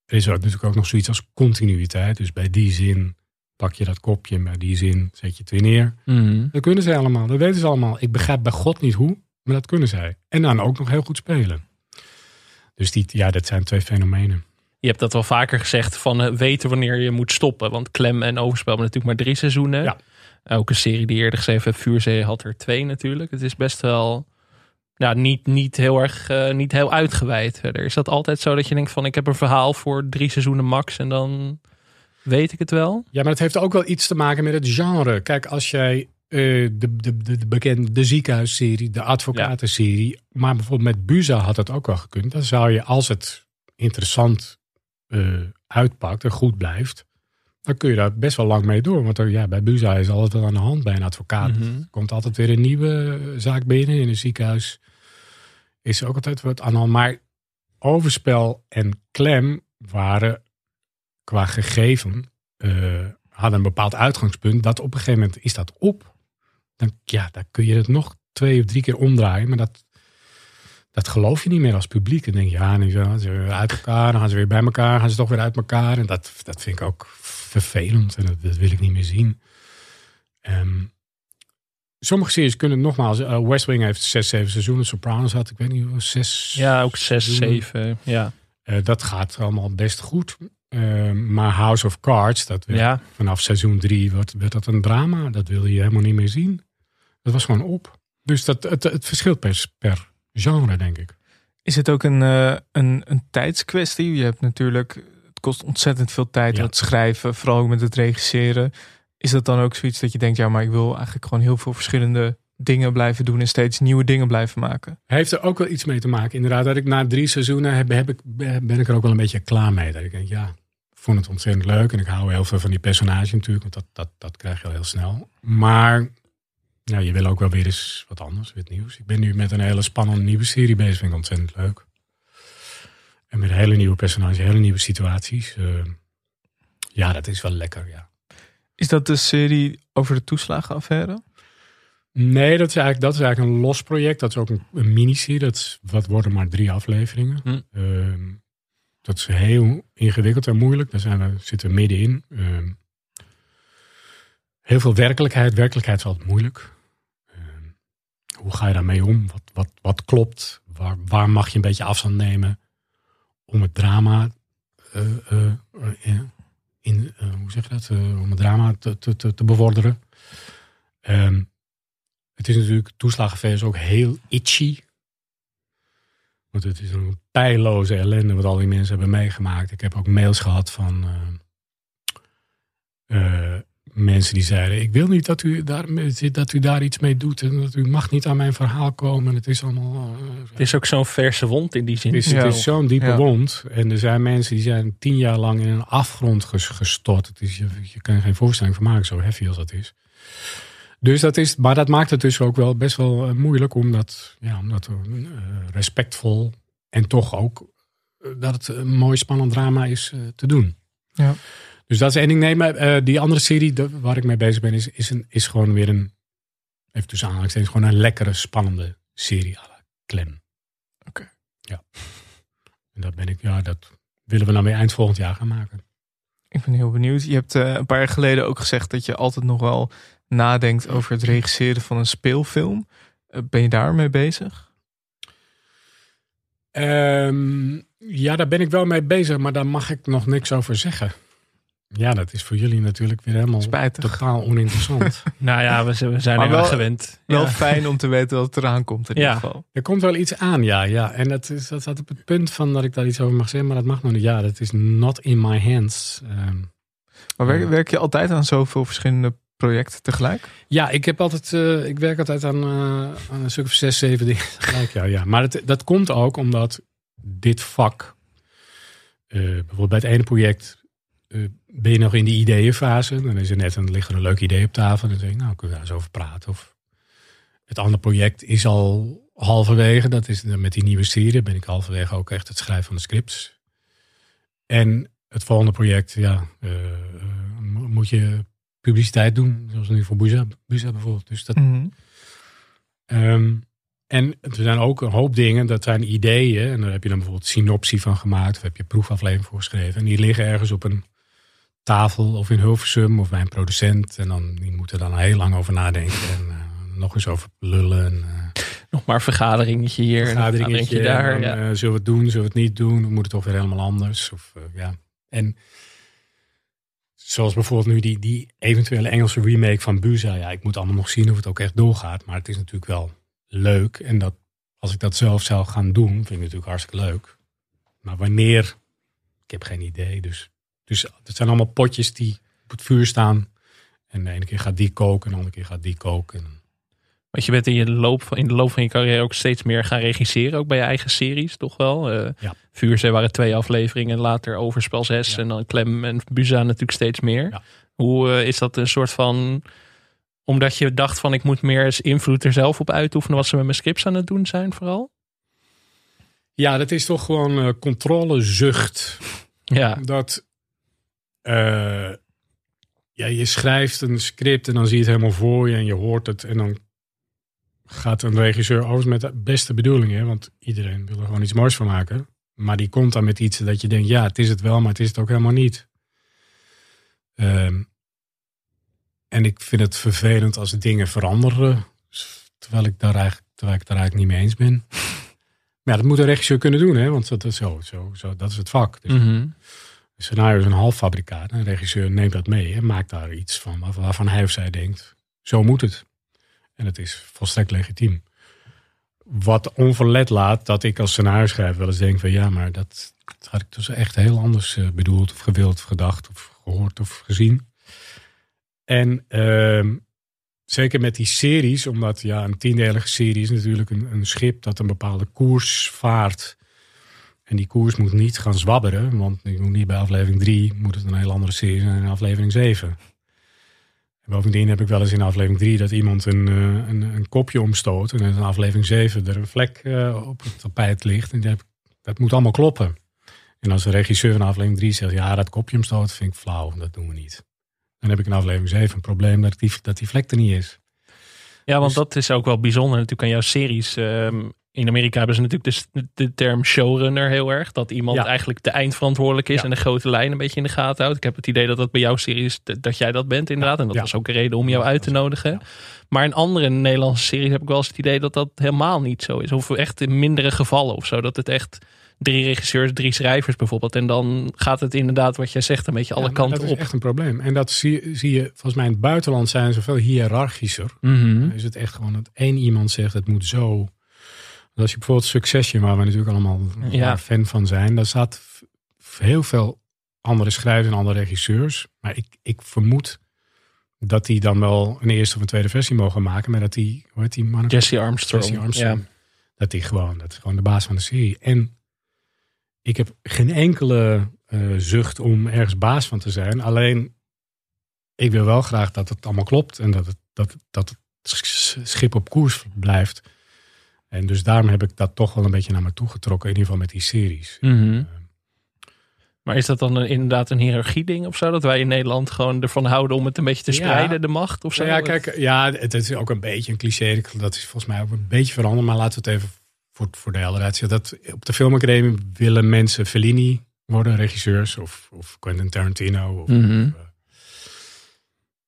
er is ook natuurlijk ook nog zoiets als continuïteit. Dus bij die zin pak je dat kopje. En bij die zin zet je het weer neer. Mhm. Dat kunnen zij allemaal. Dat weten ze allemaal. Ik begrijp bij God niet hoe, maar dat kunnen zij. En dan ook nog heel goed spelen. Dus die, ja, dat zijn twee fenomenen. Je hebt dat wel vaker gezegd van eh, weten wanneer je moet stoppen. Want Klem en Overspel hebben natuurlijk maar drie seizoenen. Ja. Ook een serie die eerder geschreven heeft, Vuurzee had er twee natuurlijk. Het is best wel nou, niet, niet, heel erg, eh, niet heel uitgeweid verder. Is dat altijd zo dat je denkt van ik heb een verhaal voor drie seizoenen max en dan weet ik het wel? Ja, maar het heeft ook wel iets te maken met het genre. Kijk, als jij eh, de, de, de, de bekende de ziekenhuisserie, de advocatenserie, maar bijvoorbeeld met Buza had het ook wel gekund. Dan zou je, als het interessant eh, uitpakt en goed blijft, dan kun je daar best wel lang mee door. Want er, ja, bij Buza is altijd wel aan de hand bij een advocaat. Mhm. Er komt altijd weer een nieuwe eh, zaak binnen. In een ziekenhuis is er ook altijd wat aan de hand. Maar overspel en klem waren qua gegeven eh, hadden een bepaald uitgangspunt. Dat op een gegeven moment is dat op. Dan, ja, dan kun je het nog twee of drie keer omdraaien. Maar dat, dat geloof je niet meer als publiek. Dan denk je, ja, nu gaan ze weer uit elkaar. Dan gaan ze weer bij elkaar. Gaan ze toch weer uit elkaar. En dat, dat vind ik ook vervelend. En dat, dat wil ik niet meer zien. Ehm, sommige series kunnen nogmaals. eh, West Wing heeft zes, zeven seizoenen. Sopranos had, ik weet niet, zes. Ja, ook zes, seizoenen. zeven. Ja. Eh, dat gaat allemaal best goed. Eh, maar House of Cards, dat werd, Ja. vanaf seizoen drie werd, werd dat een drama. Dat wil je helemaal niet meer zien. Dat was gewoon op. Dus dat, het, het verschilt per, per genre, denk ik. Is het ook een, eh, een, een tijdskwestie? Je hebt natuurlijk, het kost ontzettend veel tijd Ja. het schrijven, vooral ook met het regisseren. Is dat dan ook zoiets dat je denkt, ja, maar ik wil eigenlijk gewoon heel veel verschillende dingen blijven doen en steeds nieuwe dingen blijven maken? Heeft er ook wel iets mee te maken. Inderdaad, dat ik na drie seizoenen heb, heb ik, ben ik er ook wel een beetje klaar mee. Dat ik denk, ja, vond het ontzettend leuk. En ik hou heel veel van die personage natuurlijk. Want dat, dat, dat krijg je al heel snel. Maar ja, je wil ook wel weer eens wat anders, weer nieuws. Ik ben nu met een hele spannende nieuwe serie bezig. Vind ik ontzettend leuk. En met hele nieuwe personages, hele nieuwe situaties. Eh, ja, dat is wel lekker, ja. Is dat de serie over de toeslagenaffaire? Nee, dat is eigenlijk, dat is eigenlijk een los project. Dat is ook een, een miniserie. Dat is, wat worden maar drie afleveringen. Hm. Ehm, dat is heel ingewikkeld en moeilijk. Daar zijn we, zitten we middenin. Ehm, heel veel werkelijkheid. Werkelijkheid is altijd moeilijk. Ehm, hoe ga je daarmee om? Wat, wat, wat klopt? Waar, waar mag je een beetje afstand nemen om het drama eh, eh, in, in, eh, hoe zeg je dat? Eh, om het drama te, te, te, bevorderen. Ehm, het is natuurlijk, toeslagenaffaire is ook heel itchy. Want het is een pijloze ellende wat al die mensen hebben meegemaakt. Ik heb ook mails gehad van eh, eh, mensen die zeiden: Ik wil niet dat u, daar, dat u daar iets mee doet. En dat u mag niet aan mijn verhaal komen. Het is allemaal. eh, Het is ook zo'n verse wond in die zin. het is, Ja. het is zo'n diepe Ja. wond. En er zijn mensen die zijn tien jaar lang in een afgrond ges- gestort. Het is, je, je kan er geen voorstelling van maken, zo heavy als dat is. Dus dat is, maar dat maakt het dus ook wel best wel eh, moeilijk om dat, ja, om dat eh, respectvol en toch ook eh, dat het een mooi spannend drama is te doen. Ja. Dus dat is één ding. Eh, die andere serie waar ik mee bezig ben, is, is, een, is gewoon weer een, even tussen aanhalingstekens, gewoon een lekkere, spannende serie à la Clem. Oké. Ja. En dat ben ik, ja, dat willen we dan weer eind volgend jaar gaan maken. Ik ben heel benieuwd. Je hebt een paar jaar geleden ook gezegd dat je altijd nog wel nadenkt over het regisseren van een speelfilm. Eh, ben je daarmee bezig? Ehm, ja, daar ben ik wel mee bezig, maar daar mag ik nog niks over zeggen. Ja, dat is voor jullie natuurlijk weer helemaal Spijtig. totaal oninteressant. Nou ja, we, we zijn Maar er wel- gewend. Wel Ja. fijn om te weten dat het eraan komt in Ja. ieder geval. er komt wel iets aan, ja. ja. En dat, is, dat staat op het punt van dat ik daar iets over mag zeggen, maar dat mag nog niet. Ja, dat is not in my hands. Ehm, Maar werk, werk je altijd aan zoveel verschillende projecten tegelijk? Ja, ik heb altijd, eh, ik werk altijd aan, eh, aan een stuk of zes, zeven dingen tegelijk. Ja, ja. Maar het, dat komt ook omdat dit vak, eh, bijvoorbeeld bij het ene project, eh, ben je nog in die ideeënfase. Dan is er net een, ligt er een leuk idee op tafel. En dan denk ik, nou, kunnen we daar eens over praten. Of het andere project is al halverwege. Dat is dan met die nieuwe serie. Ben ik halverwege ook echt het schrijven van de scripts. En het volgende project, ja, mo- moet je publiciteit doen. Zoals nu voor Buza, Buza bijvoorbeeld. Dus dat, Mhm. Ehm, en er zijn ook een hoop dingen, dat zijn ideeën. En daar heb je dan bijvoorbeeld synopsie van gemaakt. Of heb je proefaflevering voor geschreven. En die liggen ergens op een tafel of in Hilversum of bij een producent. En dan, die moeten er dan heel lang over nadenken. En eh, nog eens over lullen. En, eh, Nog maar een vergaderingetje hier, een vergaderingetje vergaderingetje daar. en dan, ja. eh, zullen we het doen, zullen we het niet doen? Dan moet het toch weer helemaal anders. Of, ja. En zoals bijvoorbeeld nu die, die eventuele Engelse remake van Buza. Ja, ik moet allemaal nog zien of het ook echt doorgaat. Maar het is natuurlijk wel leuk. En dat, als ik dat zelf zou gaan doen, vind ik natuurlijk hartstikke leuk. Maar wanneer, ik heb geen idee. Dus, dus het zijn allemaal potjes die op het vuur staan. En de ene keer gaat die koken, en de andere keer gaat die koken. Want je bent in, je loop, in de loop van je carrière ook steeds meer gaan regisseren. Ook bij je eigen series, toch wel? Ja. Vuurzee waren twee afleveringen. Later Overspel 6. Ja. En dan Clem en Buza natuurlijk steeds meer. Ja. Hoe eh, is dat een soort van... Omdat je dacht van ik moet meer eens invloed er zelf op uitoefenen. Wat ze met mijn scripts aan het doen zijn vooral? Ja, dat is toch gewoon eh, controlezucht. Ja, Dat ja, je schrijft een script en dan zie je het helemaal voor je en je hoort het. En dan gaat een regisseur overigens met de beste bedoelingen. Want iedereen wil er gewoon iets moois van maken. Maar die komt dan met iets dat je denkt, ja, het is het wel, maar het is het ook helemaal niet. Ehm, en ik vind het vervelend als dingen veranderen. Terwijl ik, daar eigenlijk, terwijl ik daar eigenlijk niet mee eens ben. Maar ja, dat moet een regisseur kunnen doen, hè? want dat is, zo, zo, zo, dat is het vak. Dus Mhm. een scenario is een half fabrikaat. Een regisseur neemt dat mee en maakt daar iets van waar- waarvan hij of zij denkt, zo moet het. En het is volstrekt legitiem. Wat onverlet laat dat ik als scenario schrijver wel eens denk van ja, maar dat, dat had ik dus echt heel anders eh, bedoeld of gewild of gedacht of gehoord of gezien. En ehm, zeker met die series, omdat ja, een tiendelige serie is natuurlijk een, een schip dat een bepaalde koers vaart. En die koers moet niet gaan zwabberen, want je moet niet bij aflevering 3 moet het een heel andere serie zijn dan in aflevering 7. En bovendien heb ik wel eens in aflevering 3 dat iemand een, eh, een, een kopje omstoot. En in aflevering 7 er een vlek eh, op het tapijt ligt. En dat, dat moet allemaal kloppen. En als de regisseur van aflevering 3 zegt, ja, dat kopje omstoot vind ik flauw, dat doen we niet. Dan heb ik in aflevering 7 een probleem dat die, dat die vlek er niet is. Ja, want Dus- dat is ook wel bijzonder natuurlijk aan jouw series. Ehm, in Amerika hebben ze natuurlijk de, de term showrunner heel erg. Dat iemand Ja. eigenlijk de eindverantwoordelijk is Ja. en de grote lijn een beetje in de gaten houdt. Ik heb het idee dat dat bij jouw series, dat dat jij dat bent inderdaad. En dat was ook een reden om jou uit te is- nodigen. Maar in andere Nederlandse series heb ik wel eens het idee dat dat helemaal niet zo is. Of echt in mindere gevallen of zo. Dat het echt drie regisseurs, drie schrijvers bijvoorbeeld. En dan gaat het inderdaad, wat jij zegt, een beetje alle Ja, kanten dat is op. echt een probleem. En dat zie, zie je, volgens mij in het buitenland zijn ze veel hiërarchischer. Dan is het echt gewoon dat één iemand zegt het moet zo. Als je bijvoorbeeld Succession, waar we natuurlijk allemaal Ja. fan van zijn, daar staat heel veel andere schrijvers en andere regisseurs. Maar ik, ik vermoed dat die dan wel een eerste of een tweede versie mogen maken, maar dat die, hoe heet die man? Jesse Armstrong. Jesse Armstrong. Ja. Dat die gewoon, dat is gewoon de baas van de serie. En ik heb geen enkele eh, zucht om ergens baas van te zijn. Alleen, ik wil wel graag dat het allemaal klopt en dat het, dat, dat het sch- schip op koers blijft. En dus daarom heb ik dat toch wel een beetje naar me toe getrokken, in ieder geval met die series. Mhm. Maar is dat dan een, inderdaad een hiërarchie-ding of zo? Dat wij in Nederland gewoon ervan houden om het een beetje te Ja. spreiden, de macht of zo? Ja, kijk, ja, het, is ook een beetje een cliché. Dat is volgens mij ook een beetje veranderd. Maar laten we het even voor, voor de helderheid zeggen. Dat op de filmacademie willen mensen Fellini worden, regisseurs. Of, of Quentin Tarantino. Of, Mhm. of, eh,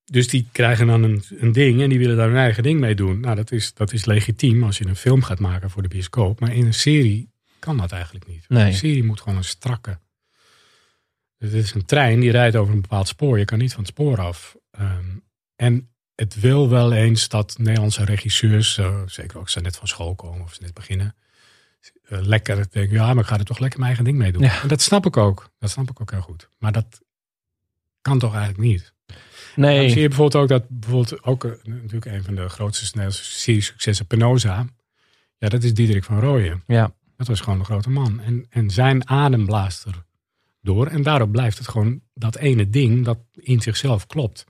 dus die krijgen dan een, een ding en die willen daar hun eigen ding mee doen. Nou, dat is, dat is legitiem als je een film gaat maken voor de bioscoop. Maar in een serie kan dat eigenlijk niet. Nee. Een serie moet gewoon een strakke. Het is een trein die rijdt over een bepaald spoor. Je kan niet van het spoor af. Ehm, en het wil wel eens dat Nederlandse regisseurs, eh, zeker ook als ze net van school komen of ze net beginnen, eh, lekker denken, ja, maar ik ga er toch lekker mijn eigen ding mee doen. Ja. En dat snap ik ook. Dat snap ik ook heel goed. Maar dat kan toch eigenlijk niet. Nee. Dan zie je bijvoorbeeld ook dat bijvoorbeeld ook eh, natuurlijk een van de grootste Nederlandse serie-successen, Penosa. Ja, dat is Diederik van Rooyen. Ja. Dat was gewoon een grote man. En, en zijn adem blaast er door. En daarop blijft het gewoon dat ene ding dat in zichzelf klopt.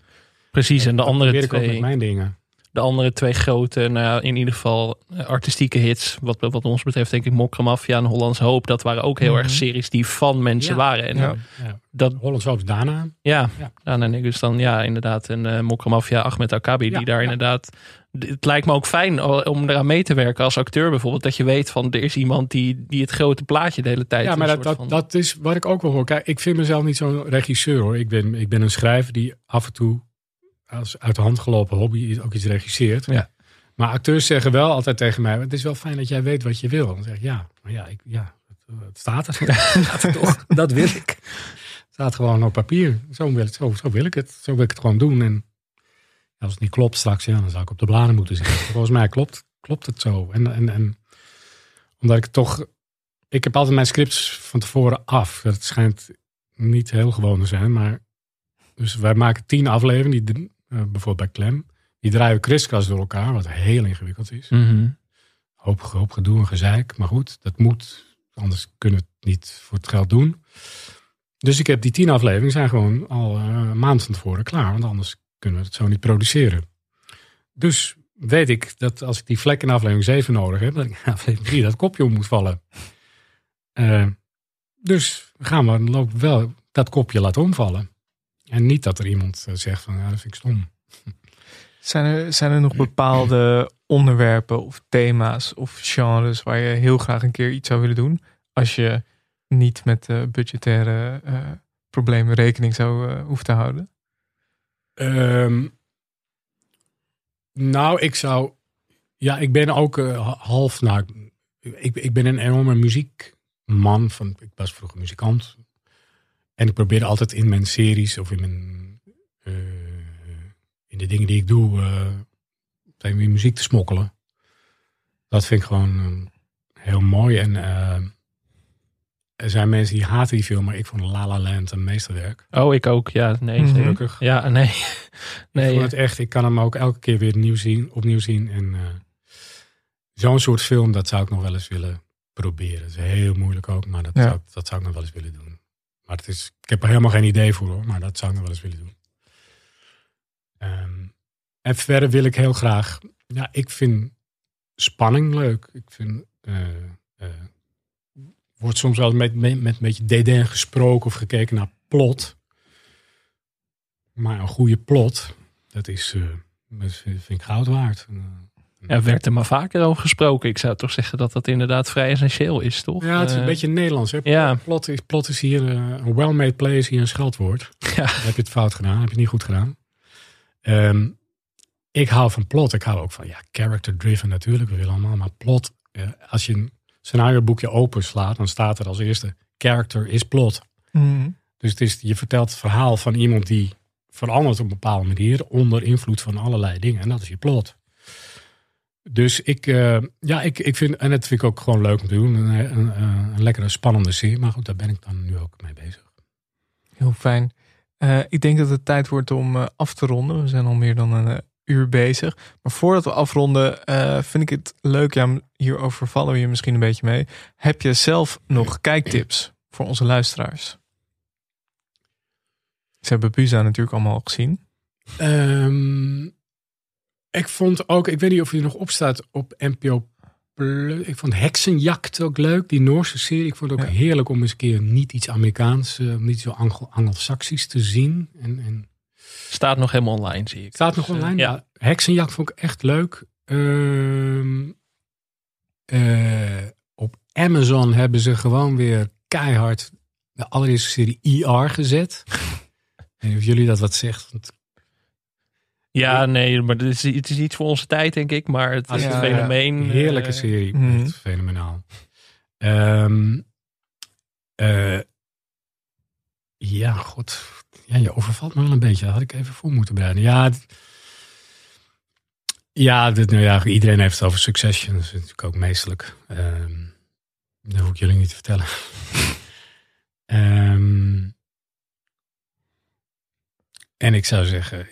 Precies, en de andere probeer ik ook met twee, mijn dingen. De andere twee grote, nou ja, in ieder geval eh, artistieke hits, wat, wat ons betreft denk ik Mokra Mafia en Hollands Hoop, dat waren ook heel erg series die van mensen Mhm. Ja. waren. En Ja. Ja. dat, Hollands Hoop is daarna. ja, Ja. en ik dus dan ja, inderdaad een uh, Mokra Mafia, Ahmed Akabi, Ja, die daar ja. inderdaad, het lijkt me ook fijn om eraan mee te werken als acteur bijvoorbeeld, dat je weet van er is iemand die, die het grote plaatje de hele tijd Ja, maar dat, soort dat, van- dat is wat ik ook wel hoor. Kijk, ik vind mezelf niet zo'n regisseur hoor. Ik ben, ik ben een schrijver die af en toe als uit de hand gelopen hobby ook iets regisseert. Ja. Maar acteurs zeggen wel altijd tegen mij: Het is wel fijn dat jij weet wat je wil. Dan zeg ik ja, maar ja, ik, ja het, het staat er. Toch? Dat wil ik. Het staat gewoon op papier. Zo wil, zo, zo wil ik het. Zo wil ik het gewoon doen. En als het niet klopt straks, ja, dan zou ik op de bladen moeten zitten. Volgens mij klopt, klopt het zo. En, en, en omdat ik toch ik heb altijd mijn scripts van tevoren af. Dat schijnt niet heel gewoon te zijn, maar dus wij maken tien afleveringen, die, eh, bijvoorbeeld bij Clem. Die draaien kriskras door elkaar, wat heel ingewikkeld is. Mhm. Hoop, hoop gedoe en gezeik, maar goed, dat moet. Anders kunnen we het niet voor het geld doen. Dus ik heb die tien afleveringen zijn gewoon al eh, een maand van tevoren klaar, want anders kunnen we het zo niet produceren. Dus weet ik dat als ik die vlek in aflevering 7 nodig heb, dat ik in aflevering 3 dat kopje om moet vallen. Eh, dus gaan we dan wel dat kopje laten omvallen. En niet dat er iemand eh, zegt van ja, dat vind ik stom. Zijn er, zijn er nog bepaalde onderwerpen of thema's of genres waar je heel graag een keer iets zou willen doen? Als je niet met de budgettaire eh, problemen rekening zou eh, hoeven te houden? Ehm, nou, ik zou. Ja, ik ben ook eh, ha- half. Nou, ik, ik ben een enorme muziekman. Van, ik was vroeger muzikant. En ik probeer altijd in mijn series of in mijn. eh, in de dingen die ik doe. eh tegen weer muziek te smokkelen. Dat vind ik gewoon eh, heel mooi. En eh, er zijn mensen die haten die film, maar ik vond La La Land een meesterwerk. Oh, ik ook. Ja, nee. Mhm. Gelukkig. Ja, nee. Ik nee vond het echt, ik kan hem ook elke keer weer nieuw zien, opnieuw zien. En eh, zo'n soort film, dat zou ik nog wel eens willen proberen. Dat is heel moeilijk ook, maar dat, Ja. zou, dat zou ik nog wel eens willen doen. Maar het is, ik heb er helemaal geen idee voor hoor, maar dat zou ik nog wel eens willen doen. Ehm, en verder wil ik heel graag, ja, ik vind spanning leuk. Ik vind, eh, wordt soms wel met, met, met een beetje dédain gesproken of gekeken naar plot. Maar een goede plot, dat is, dat vind ik goud waard. Er werd er maar vaker over gesproken. Ik zou toch zeggen dat dat inderdaad vrij essentieel is, toch? Ja, het is een Eh, beetje Nederlands. Hè? ja. Plot, is, plot is hier, eh, een well-made play is hier een scheldwoord. Ja. Dan heb je het fout gedaan, heb je het niet goed gedaan. Ehm, ik hou van plot. Ik hou ook van, ja, character-driven natuurlijk. We willen allemaal, maar plot. eh, als je een scenarioboekje openslaat, dan staat er als eerste, character is plot. Dus het is, je vertelt het verhaal van iemand die verandert op een bepaalde manier onder invloed van allerlei dingen. En dat is je plot. Dus ik, eh, ja, ik, ik vind, en dat vind ik ook gewoon leuk om te doen. Een, een, een, een lekkere, spannende serie. Maar goed, daar ben ik dan nu ook mee bezig. Heel fijn. Eh, ik denk dat het tijd wordt om eh, af te ronden. We zijn al meer dan een eh, uur bezig. Maar voordat we afronden, eh, vind ik het leuk. Ja, hierover vallen we je misschien een beetje mee. Heb je zelf nog kijktips voor onze luisteraars? Ze hebben Buza natuurlijk allemaal al gezien. Ehm, ik vond ook, ik weet niet of hij er nog op staat op NPO. Ik vond Heksenjakt ook leuk, die Noorse serie. Ik vond het ook Ja. heerlijk om eens een keer niet iets Amerikaans, eh, niet zo Anglo- Anglo-Saxisch te zien. En, en Staat nog helemaal online, zie ik. staat nog Dus, eh, online. Ja. Ja. Heksenjakt vond ik echt leuk. Ehm, eh, op Amazon hebben ze gewoon weer keihard de allereerste serie ER gezet. Ik weet niet of jullie dat wat zegt. Want Ja, nee, maar het is, het is iets voor onze tijd, denk ik. Maar het is Ja, een ja. fenomeen. Heerlijke eh, serie. Mhm. Echt fenomenaal. Ehm, eh, ja, god. Ja, je overvalt me wel een beetje. Dat had ik even voor moeten bereiden. Ja, ja, dit, nou ja, iedereen heeft het over Succession. Dat is natuurlijk ook meestelijk. Ehm, dat hoef ik jullie niet te vertellen. Ehm, en ik zou zeggen,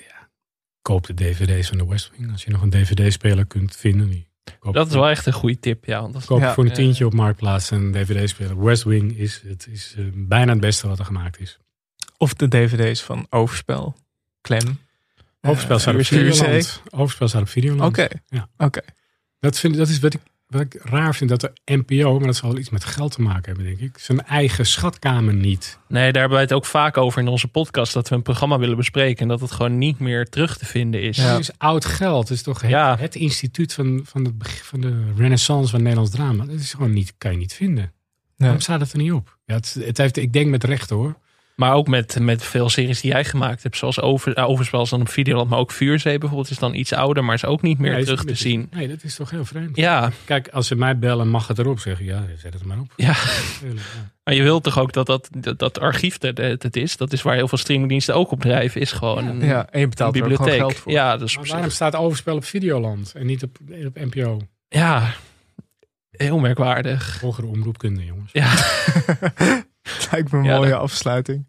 koop de dvd's van de West Wing. Als je nog een dvd-speler kunt vinden. Die Dat is wel echt een goede tip, ja. Want dat is- Koop Ja. voor een Eh. tientje op Marktplaats een dvd-speler. West Wing is, het is eh, bijna het beste wat er gemaakt is. Of de dvd's van Overspel. Klem. Overspel staat op. Videoland. Overspel staat op Videoland. Oké. Ja. Oké. Dat, vind, dat is wat ik, wat ik raar vind. Dat de NPO, maar dat zal wel iets met geld te maken hebben, denk ik. Zijn eigen schatkamer niet. Nee, daar hebben wij het ook vaak over in onze podcast. Dat we een programma willen bespreken. En dat het gewoon niet meer terug te vinden is. Ja. Het is oud geld. Het is toch het, Ja. het instituut van, van, de, van de renaissance van Nederlands drama. Dat is gewoon niet, kan je niet vinden. Nee. Waarom staat het er niet op? Ja, het, het heeft, ik denk met recht hoor. Maar ook met, met veel series die jij gemaakt hebt. Zoals over, uh, Overspel is dan op Videoland. Maar ook Vuurzee bijvoorbeeld is dan iets ouder. Maar is ook niet meer Nee, terug te zien. Nee, dat is toch heel vreemd. Ja, Kijk, als ze mij bellen, mag het erop zeggen. Ja, zet het maar op. ja. Maar je wilt toch ook dat dat, dat, dat archief het, het, het is. Dat is waar heel veel streamingdiensten ook op drijven. Is gewoon een, Ja, en je een betaalt er ook gewoon bibliotheek. geld voor. Ja, dus Maar waarom staat Overspel op Videoland en niet op, op NPO? ja, heel merkwaardig. Hogere omroepkunde, jongens. Ja, Lijkt me een Ja, mooie afsluiting.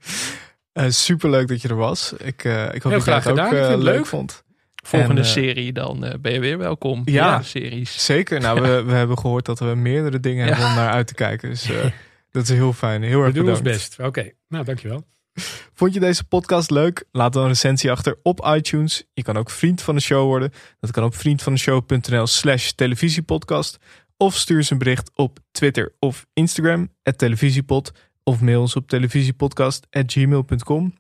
Uh, Super leuk dat je er was. Ik, uh, ik hoop Heel dat je graag het ook gedaan. Uh, vind het leuk leuk. vond. volgende En, eh, serie dan uh, ben je weer welkom. Ja. de series. Zeker. Nou, we, we hebben gehoord dat we meerdere dingen Ja. hebben om naar uit te kijken. Dus uh, dat is heel fijn. Heel We erg doen ons bedankt. best. Oké, nou dankjewel. Vond je deze podcast leuk? Laat dan een recensie achter op iTunes. Je kan ook vriend van de show worden. Dat kan op vriendvandeshow.nl slash televisiepodcast. Of stuur eens een bericht op Twitter of Instagram, televisiepod. Of mail ons op televisiepodcast.gmail.com.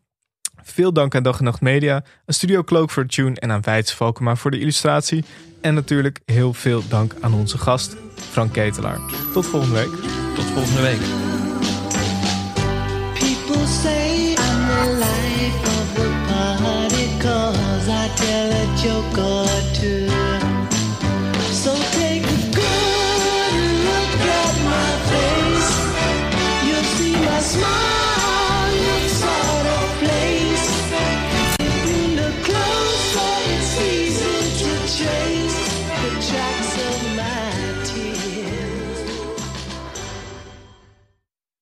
Veel dank aan Dag en Nacht Media, aan Studio Cloak voor de tune en aan Weits Valkema voor de illustratie. En natuurlijk heel veel dank aan onze gast, Frank Ketelaar. Tot volgende week. Tot volgende week.